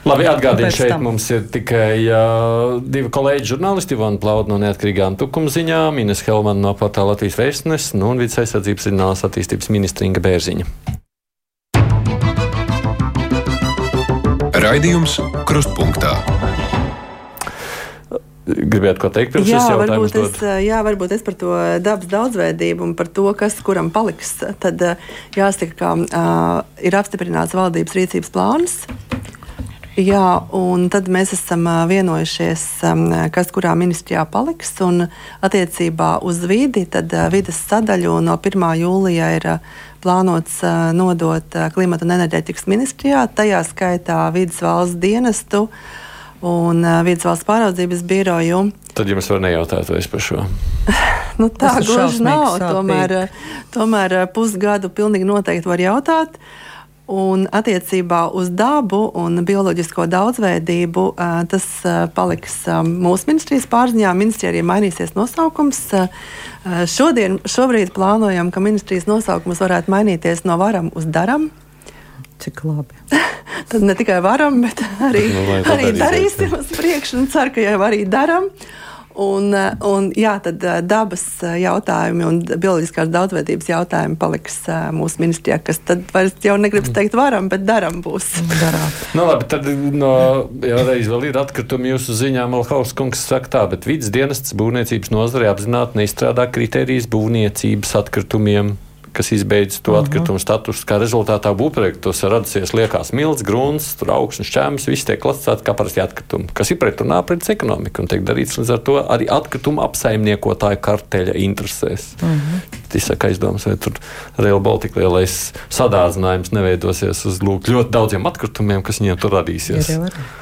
Labi, atgādini, Pēc šeit tam. mums ir tikai uh, divi kolēģi žurnālisti, Ivana Plauda no neatkarīgām tukuma ziņām, Ines Helmana no portāla Latvijas vēstnes, nu, un vidas aizsardzības zinātnās attīstības ministra Inga Bērziņa. Raidījums Krustpunktā. Gribētu ko teikt pirms Jā, varbūt es, uzdodu? jā, varbūt es par to dabas daudzveidību un par to, kas kuram paliks. Tad uh, jāsaka, ka uh, ir apstiprināts valdības rīcības plāns. Jā, un tad mēs esam vienojušies, kas kurā ministrijā paliks. Un attiecībā uz vidi, tad vidas sadaļu no 1. jūlijā ir plānots nodot klimata un enerģētikas ministrijā, tajā skaitā vidas valsts dienestu un vidas valsts pāraudzības biroju. Tad jums var nejautāt vairs par šo. [laughs] Nu, tā gluži nav. Tomēr, tomēr pusgadu pilnīgi noteikti var jautāt. Un attiecībā uz dabu un bioloģisko daudzveidību tas paliks mūsu ministrijas pārziņā. Ministrijā arī mainīsies nosaukums. Šodien, šobrīd plānojam, ka ministrijas nosaukums varētu mainīties no varam uz daram. Cik labi. [laughs] Tad ne tikai varam, bet arī, Nu, arī darīsim uz priekšu un ceru, ka jau arī darām. Un, eh, un, jā, tad eh, dabas eh, jautājumi un bioloģiskās daudzveidības jautājumi paliks mūsu ministrijā, kas tad vairs jau negribas teikt varam, bet daram būs. Darāt. Nu, labi, tad no, jau reiz vēl ir atkritumi jūsu ziņā. Malhaus kungs saka tā, bet vidas dienests būvniecības nozarē apzināti neizstrādā kritērijas būvniecības atkritumiem kas izbeidz to atkritumu statusu. Kā rezultātā būvprojektos radusies liekas milts, grunts, augsts šķēmas, viss tiek klasēts kā parasti atkritumi, kas ir pretrunā pret ekonomiku un tiek darīts līdz ar to arī atkritumu apsaimniekotāju karteļa interesēs. -hmm. Izsaka aizdomas, vai tur Rail Baltica lielais sadārdzinājums neveidosies uz lūk, ļoti daudziem atkritumiem, kas viņiem tur radīsies.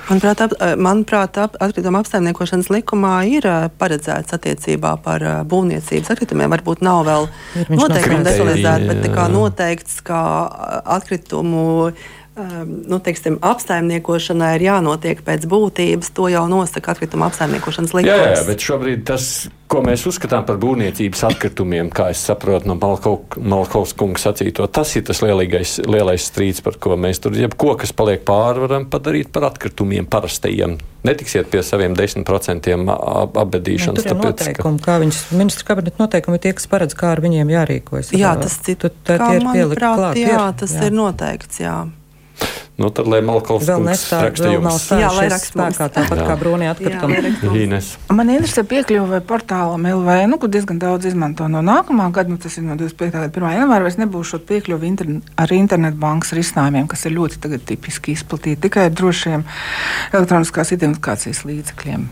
Manuprāt, ap, eh, manuprāt ap, atkrituma apsaimniekošanas likumā ir eh, paredzēts attiecībā par eh, būvniecības atkritumiem. Varbūt nav vēl noteikti detalizēti, bet tā kā noteikts, ka eh, atkritumu nu, teiksim, apsaimniekošanai ir jānotiek pēc būtības. To jau nosaka atkrituma apsaimniekošanas likums. Jā, jā, bet šobrīd tas, ko mēs uzskatām par būvniecības atkritumiem, kā es saprotu no Malkovas kunga sacīto, tas ir tas lielīgais, lielais strīds, par ko mēs tur jebko, kas paliek pāri, varam padarīt par atkritumiem parastajiem. Netiksiet pie saviem 10% apbedīšanas. Nu, tur ir noteikumi, ka... kā viņas ministra kabineta noteikumi ir tie, kas paredz, kā ar viņiem jārīkojas. Jā, tas citu, tā, kā, ir pielikt klāt. Jā, tas jā. ir noteikts, jā. Nu, tad, lai Malkovs vēl nestāv, vēl nav stājušies spēkā, tāpat jā. kā brūnie atkritumi. Man interesē piekļuve portālam LV, nu, kur diezgan daudz izmanto no nākamā gada, nu, tas ir no 25. gada 1. janvāra, vairs nebūs šo piekļuvi interne, ar internetbankas risinājumiem, kas ir ļoti tagad tipiski izplatīti tikai ar drošiem elektroniskās identifikācijas līdzekļiem.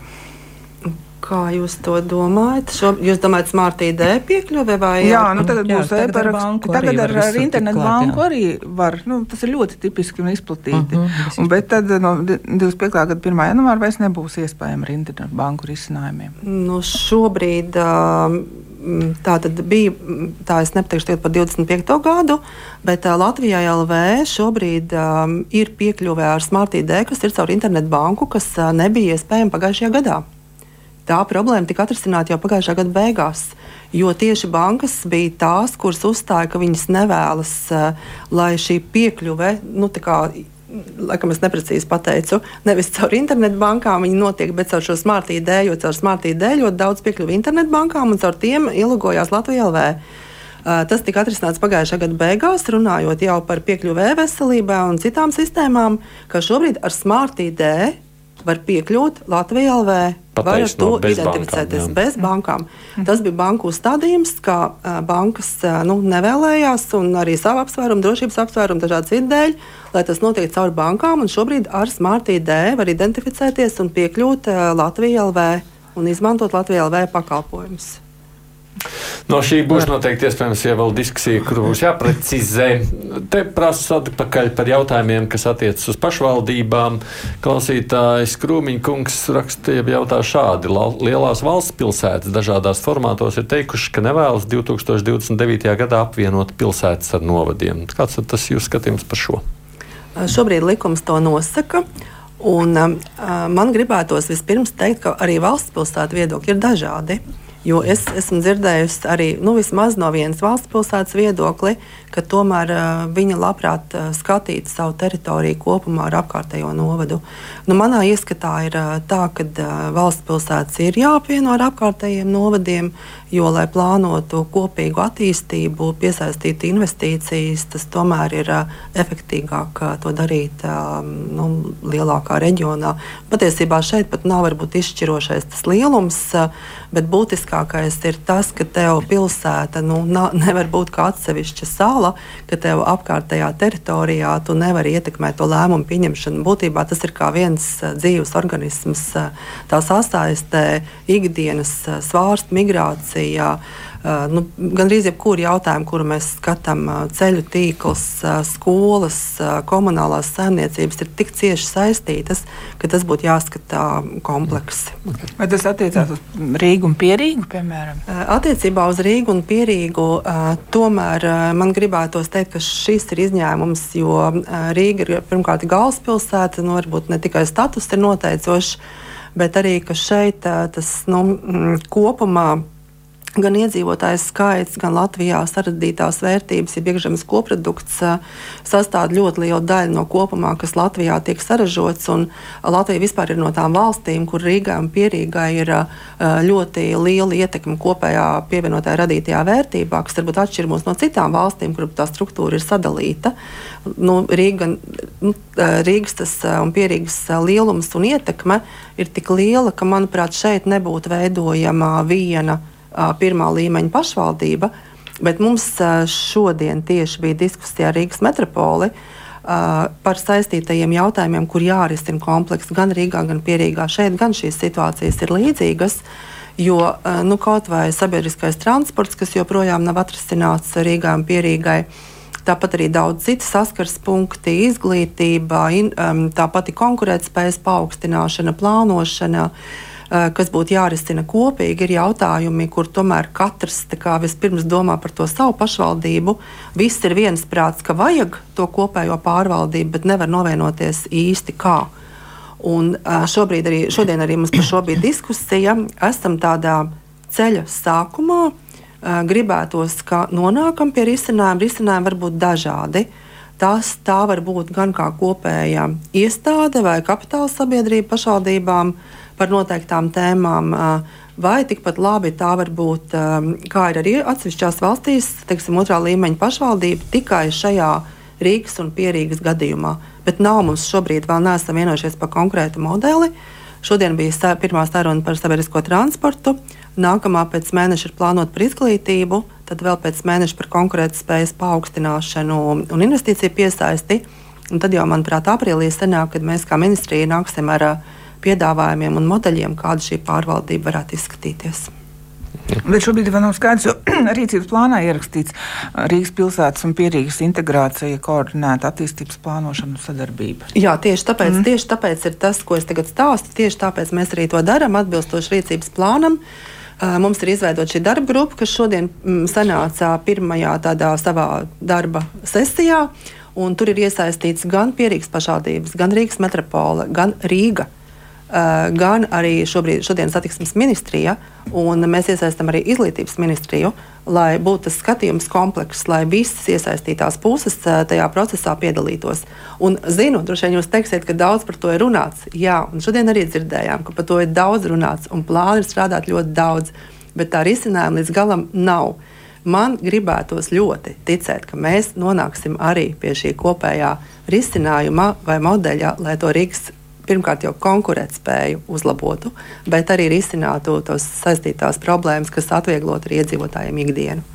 Kā jūs to domājat? Šo, jūs domājat, smart ID piekļuve vai? Jā, nu tagad jā, būs e-paraksts. Tagad ar, ar internetu banku jā. arī var. Nu, tas ir ļoti tipiski un izplatīti. Uh -huh, un, bet tad no 25. gada 1. janvāra vairs nebūs iespējama ar internetu banku risinājumiem. Nu, šobrīd tā tad bija, tā es nepateikšu par 25. gadu, bet Latvijā LV šobrīd ir piekļuve ar smart ID, kas ir caur internetu banku, kas nebija iespējama pagājušajā gadā tā problēma tika atrisināta jau pagājušā gada beigās. Jo tieši bankas bija tās, kuras uzstāja, ka viņas nevēlas, uh, lai šī piekļuve, nu, tā kā laikam es neprecīzi pateicu, nevis caur internetu bankām viņi notiek, bet caur šo smart ID, jo caur smart ID ļoti daudz piekļuvi internetu bankām un caur tiem ilgojās Latvijā LV. Uh, tas tika atrisināts pagājušā gada beigās, runājot jau par piekļuvi e-veselībai un citām sistēmām, ka šobrīd ar smart ID var piekļūt Latvijā LV. Var ar to no identificēties bankām, bez bankām. Tas bija banku uzstādījums, ka uh, bankas nu, nevēlējās, un arī savu apsvērumu, drošības apsvērumu, citu dēļ, lai tas notiek caur bankām. Šobrīd ar Smart ID var identificēties un piekļūt Latvijā LV un izmantot Latvijā LV pakalpojumus. No šī būs noteikti iespējams jau vēl diskusija, kur būs jāprecizē. Te prasa atpakaļ par jautājumiem, kas attiecas uz pašvaldībām. Klausītājs Krūmiņa kungs rakstīja jautā šādi. Lielās valsts pilsētas dažādās formātos ir teikuši, ka nevēlas 2029. gadā apvienot pilsētas ar novadiem. Kāds ir tas jūsu skatījums par šo? Šobrīd likums to nosaka. Un, uh, man gribētos vispirms teikt, ka arī valsts pilsētu viedokļi ir dažādi. Jo es esmu dzirdējusi arī nu, no vienas valsts pilsētas viedokli, ka tomēr uh, viņa labprāt uh, skatītu savu teritoriju kopumā ar apkārtējo novadu. Nu, manā ieskatā ir uh, tā, ka uh, valsts pilsētas ir jāapvieno ar apkārtējiem novadiem, jo, lai plānotu kopīgu attīstību, piesaistītu investīcijas, tas tomēr ir efektīvāk to darīt nu, lielākā reģionā. Patiesībā šeit pat nav varbūt izšķirošais tas lielums, bet būtiskākais ir tas, ka tev pilsēta nu, nevar būt kā atsevišķa sala ka tev apkārtējā teritorijā tu nevari ietekmēt to lēmumu pieņemšanu. Būtībā tas ir kā viens dzīves organisms, tā sasaistē ikdienas eh, svārstu migrācijā. Uh, nu, Gan arī jebkuru jautājumu, kuru mēs skatām, uh, ceļu tīkls, uh, skolas, komunālās saimniecības ir tik cieši saistītas, ka tas būtu jāskatā kompleksi. Vai tas attiecās uz Rīgu un Pierīgu, piemēram? Attiecībā uz Rīgu un Pierīgu tomēr man gribētos teikt, ka šis ir izņēmums, jo Rīga ir pirmkārt galvaspilsēta, nu, varbūt ne tikai status ir noteicošs, bet arī, šeit tas nu, kopumā gan iedzīvotāju skaits, gan Latvijā saradītās vērtības, ja iekšzemes koprodukts sastāv ļoti lielu daļu no kopumā, kas Latvijā tiek saražots. Latvija vispār ir no tām valstīm, kur Rīgai un Pierīgai ir ļoti liela ietekme kopējā pievienotajā radītajā vērtībā, kas varbūt atšķir mūs no citām valstīm, kur tā struktūra ir sadalīta. Nu, Rīga, nu, Rīgas tas, un Pierīgas lielums un ietekme ir tik liela, ka, manuprāt, šeit nebūtu veidojama viena pirmā līmeņa pašvaldība, bet mums šodien tieši bija diskusija ar Rīgas metropoli par saistītajiem jautājumiem, kur jārisina kompleksi gan Rīgā, gan Pierīgā. Šeit gan šīs situācijas ir līdzīgas. Jo nu, kaut vai sabiedriskais transports, kas joprojām nav atrisināts Rīgā un Pierīgai, tāpat arī daudz citu saskars punkti, izglītība, in, um, tāpat konkurētspējas paaugstināšana, plānošana. Uh, kas būtu jārisina kopīgi, ir jautājumi, kur tomēr katrs kā, vispirms domā par to savu pašvaldību. Viss ir viensprāts, ka vajag to kopējo pārvaldību, bet nevar novienoties īsti kā. Un šobrīd arī, šodien arī mums par šo bija diskusija. Esam tādā ceļa sākumā. Gribētos, ka nonākam pie risinājuma. Risinājumi var būt dažādi. Uh, Tas tā var būt gan kā kopēja iestāde vai kapitāla sabiedrība pašvaldībām par noteiktām tēmām. Vai tikpat labi tā var būt, kā ir arī atsevišķās valstīs, teiksim, otrā līmeņa pašvaldība tikai šajā Rīgas un Pierīgas gadījumā. Bet nav mums šobrīd vēl neesam vienojušies par konkrētu modeli. Šodien bija pirmā saruna par sabiedrisko transportu. Nākamā pēc mēneša ir plānota par izglītību tad vēl pēc mēneša par konkurētspējas paaugstināšanu un investīciju piesaisti. Un tad jau, manuprāt, aprīlī sanāk, kad mēs kā ministrija nāksim ar piedāvājumiem un modeļiem, kāda šī pārvaldība varētu izskatīties. Bet šobrīd vēl nav skaidrs, jo [clears throat] rīcības plānā ierakstīts Rīgas pilsētas un pierīgas integrācija, koordinēta attīstības plānošana un sadarbība. Jā, tieši tāpēc, mm. tieši tāpēc ir tas, ko es tagad stāstu. Tieši tāpēc mēs arī to darām atbilstoši rīcības plānam. Mums ir izveidota šī darba grupa, kas šodien sanāca pirmajā tādā savā darba sesijā. Tur ir iesaistīts gan Pierīgas pašvaldības, gan Rīgas metropole, gan Rīga. Uh, gan arī šobrīd, šodien satiksmes ministrija, un mēs iesaistām arī izglītības ministriju, lai būtu tas skatījums komplekss, lai visas iesaistītās puses uh, tajā procesā piedalītos. Un zinu, droši vien jūs teiksiet, ka daudz par to ir runāts. Jā, un šodien arī dzirdējām, ka par to ir daudz runāts, un plāni ir strādāt ļoti daudz, bet tā risinājuma līdz galam nav. Man gribētos ļoti ticēt, ka mēs nonāksim arī pie šī kopējā risinājuma vai modeļa, lai to Rīgas pirmkārt jau konkurētspēju uzlabotu, bet arī risinātu tos saistītās problēmas, kas atvieglotu arī iedzīvotājiem ikdienu.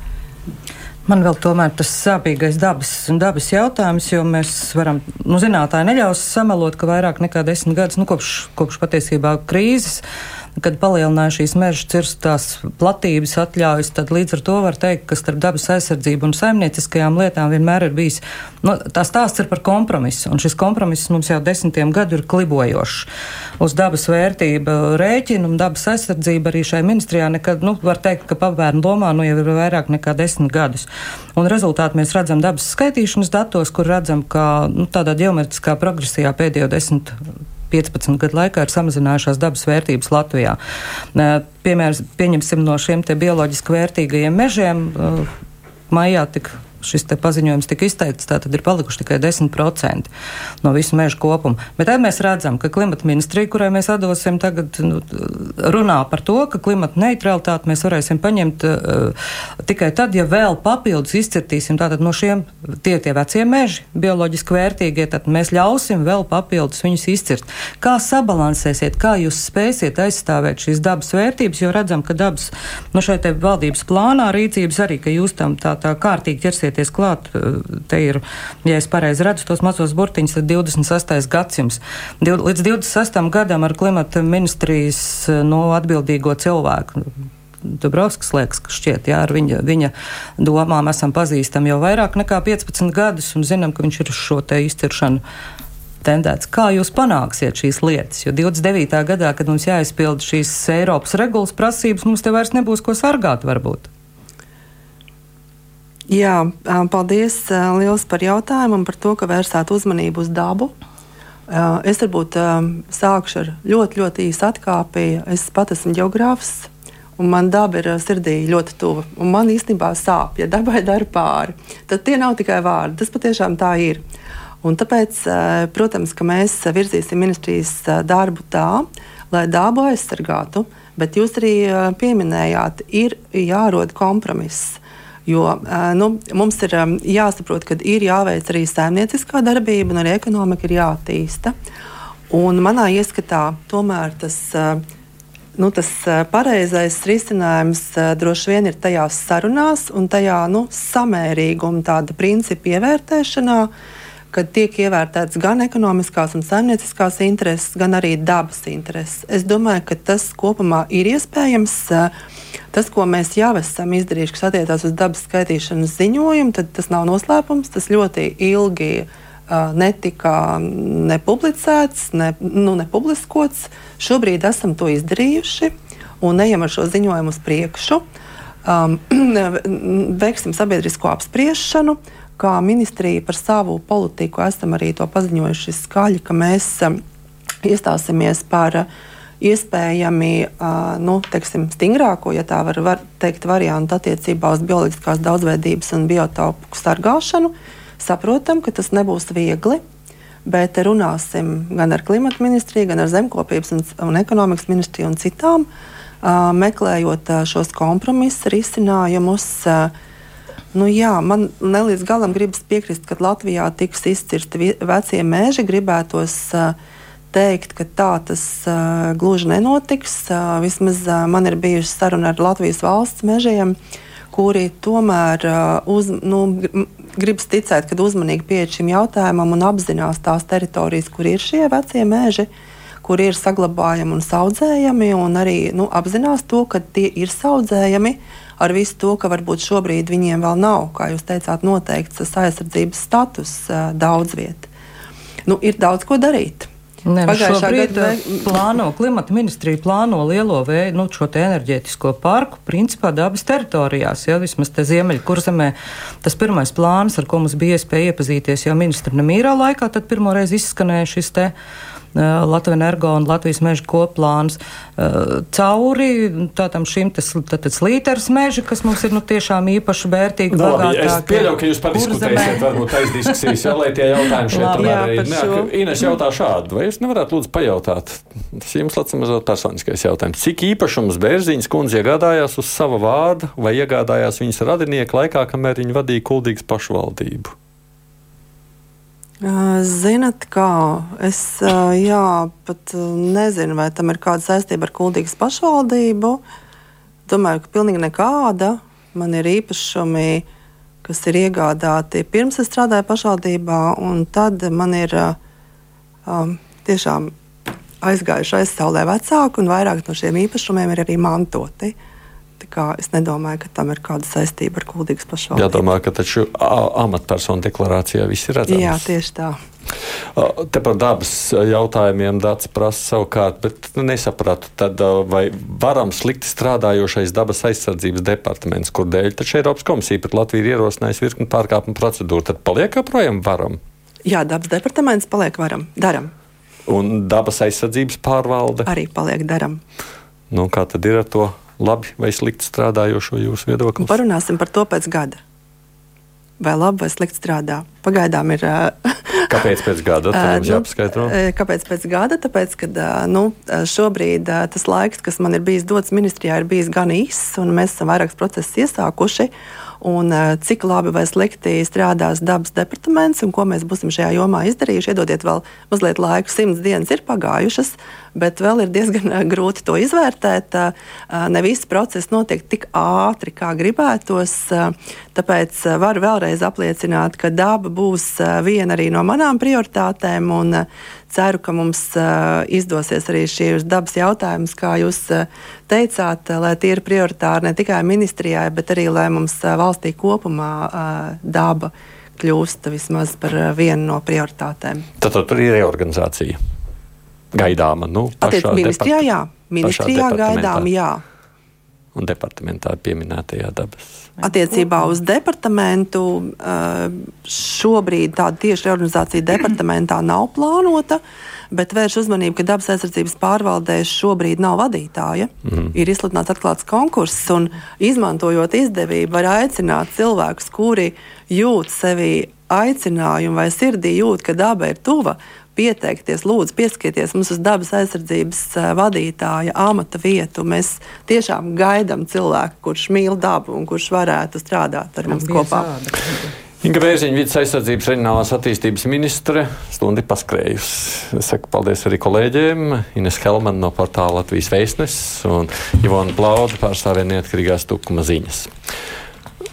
Man vēl tomēr tas sāpīgais dabas, dabas jautājums, jo mēs varam, nu, zinātāji neļaus samalot, ka vairāk nekā desmit gadus, nu, kopš, kopš patiesībā krīzes, kad palielināja šīs meža cirstās platības atļaujas, tad līdz ar to var teikt, ka starp dabas aizsardzību un saimnieciskajām lietām vienmēr ir bijis, nu, tā stāsts ir par kompromisu, un šis kompromiss mums jau desmitiem gadu ir klibojošs. Uz dabas vērtību rēķinu un dabas aizsardzību arī šai ministrijā nekad, nu, var teikt, ka pavērnu lomā nu jau ir vairāk nekā desmit gadus. Un rezultāti mēs redzam dabas skaitīšanas datos, kur redzam, ka nu, tādā ģeometriskā progresijā pēdējo desmit 15 gadu laikā ir samazinājušās dabas vērtības Latvijā. Piemēram, pieņemsim no šiem bioloģiski vērtīgajiem mežiem. Maijā tika šis paziņojums tika izteikts, tad ir palikuši tikai 10% no visu mežu kopuma. Bet tad mēs redzam, ka klimata ministrija, kurai mēs atdosim tagad, nu, runā par to, ka klimata neutralitāti mēs varēsim paņemt uh, tikai tad, ja vēl papildus izcirtīsim tātad no šiem tie tie vecie meži, bioloģiski vērtīgie, tad mēs ļausim vēl papildus viņus izcirt. Kā sabalansēsiet, kā jūs spēsiet aizstāvēt šīs dabas vērtības, jo redzam, ka dabas, nu šeit valdības plānā rīcības arī, ka jūs tam tā, tā kārtīgi ķersiet ķerties klāt. Te ir, ja es pareizi redzu tos mazos burtiņus, tad 26. gadsimts. Līdz 26. gadam ar klimata ministrijas no atbildīgo cilvēku. Dubrovskis liekas, ka šķiet, jā, ar viņa, viņa domām esam pazīstami jau vairāk nekā 15 gadus un zinām, ka viņš ir uz šo te izciršanu tendēts. Kā jūs panāksiet šīs lietas? Jo 29. gadā, kad mums jāizpild šīs Eiropas regulas prasības, mums te vairs nebūs ko sargāt varbūt. Jā, paldies liels par jautājumu un par to, ka vērsāt uzmanību uz dabu. Es varbūt sākšu ar ļoti, ļoti īsu atkāpi. Es pat esmu geogrāfs, un man daba ir sirdī ļoti tuva. Man īstenībā sāp, ja dabai dara pāri. Tad tie nav tikai vārdi, tas patiešām tā ir. Un tāpēc, protams, mēs virzīsim ministrijas darbu tā, lai dabu aizsargātu, bet jūs arī pieminējāt, ir jārod kompromiss. Jo nu, mums ir jāsaprot, ka ir jāveic arī saimnieciskā darbība, un arī ekonomika ir jāattīsta. Un manā ieskatā tomēr tas. Nu, tas pareizais risinājums droši vien ir tajās sarunās un tajā nu, samērīguma, tāda principa ievērtēšanā, kad tiek ievērtēts gan ekonomiskās un saimnieciskās intereses, gan arī dabas intereses. Es domāju, ka tas kopumā ir iespējams. Uh, Tas, ko mēs jau esam izdarījuši, kas attiecās uz dabas skaitīšanas ziņojumu, tad tas nav noslēpums. Tas ļoti ilgi netika nepublicēts, ne, nu, nepubliskots. Šobrīd esam to izdarījuši un ejam ar šo ziņojumu uz priekšu. Um, [clears throat] veiksim sabiedrisko apspriešanu. Kā ministrija par savu politiku esam arī to paziņojuši skaļi, ka mēs um, iestāsimies par uh, iespējami nu, teiksim, stingrāko, ja tā var, var teikt, variantu attiecībā uz bioloģiskās daudzveidības un biotopu sargāšanu. Saprotam, ka tas nebūs viegli, bet runāsim gan ar klimata ministriju, gan ar zemkopības un, un ekonomikas ministriju un citām, uh, meklējot uh, šos kompromisu risinājumus. Uh, Nu, jā, man nelīdz galam gribas piekrist, ka Latvijā tiks izcirsti vecie meži. Gribētos uh, teikt, ka tā tas uh, gluži nenotiks. Uh, vismaz uh, man ir bijusi saruna ar Latvijas valsts mežiem, kuri tomēr uh, uz, nu, gribas ticēt, ka uzmanīgi pieeja šim jautājumam un apzinās tās teritorijas, kur ir šie vecie meži. Kur ir saglabājami un audzējami, un arī nu, apzinās to, ka tie ir audzējami, uh, ar visu to, ka varbūt šobrīd viņiem vēl nav, kā jūs teicāt, noteikts aizsardzības status daudz vietā. Nu, ir daudz ko darīt. Nē, nu šobrīd gada... plāno klimata ministrija plāno lielo vēju, nu, šo enerģētisko parku, principā dabas teritorijās, ja vismaz te ziemeļu kurzemē. Tas pirmais plāns, ar ko mums bija iespēja iepazīties jau ministra Namīrā laikā, tad pirmoreiz izskanēja šis te Latvijas energo un Latvijas meža koplāns cauri tātam šim tas, tātad slīters meži, kas mums ir nu, tiešām īpaši vērtīgi. No, nu, labi, es pieļauju, ka jūs padiskutēsiet varbūt aiz diskusijas, jā, lai tie jautājumi šeit labi, tomēr arī. Nē, Ines jautā šādu, vai jūs nevarētu lūdzu pajautāt, tas jums lats mazot personiskais jautājums, cik īpašums Bērziņas kundze iegādājās uz sava vārda vai iegādājās viņas radinieku laikā, kamēr viņa vadīja kuldīgas pašvaldību? Zinat, kā es jā, pat nezinu, vai tam ir kāda saistība ar Kuldīgas pašvaldību. Domāju, ka pilnīgi nekāda. Man ir īpašumi, kas ir iegādāti pirms es strādāju pašvaldībā, un tad man ir um, tiešām aizgājuši aizsaulē vecāki, un vairāk no šiem īpašumiem ir arī mantoti. Uh, Es nedomāju, ka tam ir kāda saistība ar kuldīgas pašvaldību. Jādomā, ka taču amatpersonu deklarācijā viss ir redzams. Jā, tieši tā. Te par dabas jautājumiem Dārts prasa savukārt, bet nesapratu, tad, vai varam slikti strādājošais dabas aizsardzības departaments, kur dēļ taču Eiropas komisija pret Latviju ir ierosinājusi virkni pārkāpumu procedūru, tad paliek joprojām varam? Jā, dabas departaments paliek varam, daram. Un dabas aizsardzības pārvalde? Arī paliek daram. Nu, kā tad ir ar to? Labi vai slikti strādājošo jūsu viedokli? Parunāsim par to pēc gada. Vai labi vai slikti strādā? Pagaidām ir. [laughs] kāpēc pēc gada? Tas nu, jāpaskaidro. Kāpēc pēc gada? Tāpēc, ka nu, šobrīd tas laiks, kas man ir bijis dots ministrijā, ir bijis gan īss, un mēs esam vairākus procesus iesākuši un cik labi vai slikti strādās dabas departaments un ko mēs būsim šajā jomā izdarījuši. Iedodiet vēl mazliet laiku, simts dienas ir pagājušas, bet vēl ir diezgan eh, grūti to izvērtēt. Eh, ne viss process notiek tik ātri, kā gribētos. Tāpēc varu vēlreiz apliecināt, ka daba būs viena arī no manām prioritātēm. Ceru, ka mums izdosies arī šīs dabas jautājumus, kā jūs teicāt, lai tie ir prioritāri ne tikai ministrijai, bet arī lai mums valstī kopumā daba kļūst vismaz par vienu no prioritātēm. Tad tur ir reorganizācija. Gaidāma. Nu, Attiec, ministrijā, jā. Ministrijā gaidām, jā. Un departamentā pieminētajā dabas Attiecībā uz departamentu šobrīd tāda tieši reorganizācija departamentā nav plānota, bet vērš uzmanību, ka dabas aizsardzības pārvaldē šobrīd nav vadītāja. Mm. Ir izsludināts atklāts konkurss, un izmantojot izdevību, var aicināt cilvēkus, kuri jūt sevi aicinājumu vai sirdī jūt, ka daba ir tuva, pieteikties, lūdzu, pieskieties mums uz dabas aizsardzības vadītāja amata vietu. Mēs tiešām gaidām cilvēku, kurš mīl dabu un kurš varētu strādāt ar mums kopā. Inga Bērziņa, vidas aizsardzības reģionālās attīstības ministre, stundi paskrējusi. Es saku paldies arī kolēģiem, Ines Helman no portāla Latvijas Vēstnes un Ivona Plauda pārstāvē neatkarīgās tukuma ziņas.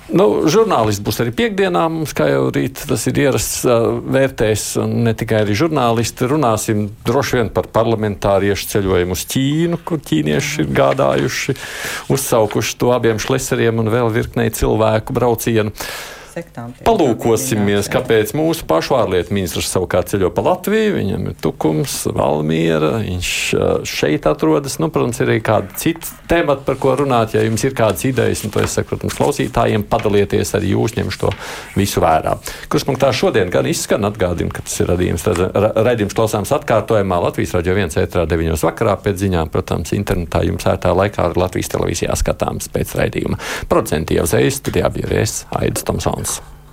Nu, žurnālisti būs arī piekdienā. Mums, kā jau rīt, tas ir ierasts vērtēs, un ne tikai arī žurnālisti. Runāsim droši vien par parlamentāriešu ceļojumu uz Ķīnu, kur ķīnieši ir gādājuši, uzsaukuši to abiem šleseriem un vēl virknei cilvēku braucienu. Sektām. Palūkosimies, kāpēc mūsu pašu ārlietu ministrs savukārt ceļo pa Latviju. Viņam ir tukums, Valmiera, viņš šeit atrodas. Nu, protams, ir arī kādi citi temati, par ko runāt. Ja jums ir kādas idejas, un to es saku, protams, klausītājiem, padalieties arī jūs ņemšu to visu vērā. Kurspunktā šodien gan izskan atgādina, ka tas ir radījums, raidījums klausāms atkārtojumā Latvijas radio 1 ētrā 9 vakarā pēc ziņām, protams, internetā jums ērtā laikā ar Latvijas televīzijā skatāms pēc raidījuma. Producenti jau zējas, studijā bija Rēs Aidis Tomsons. Friends.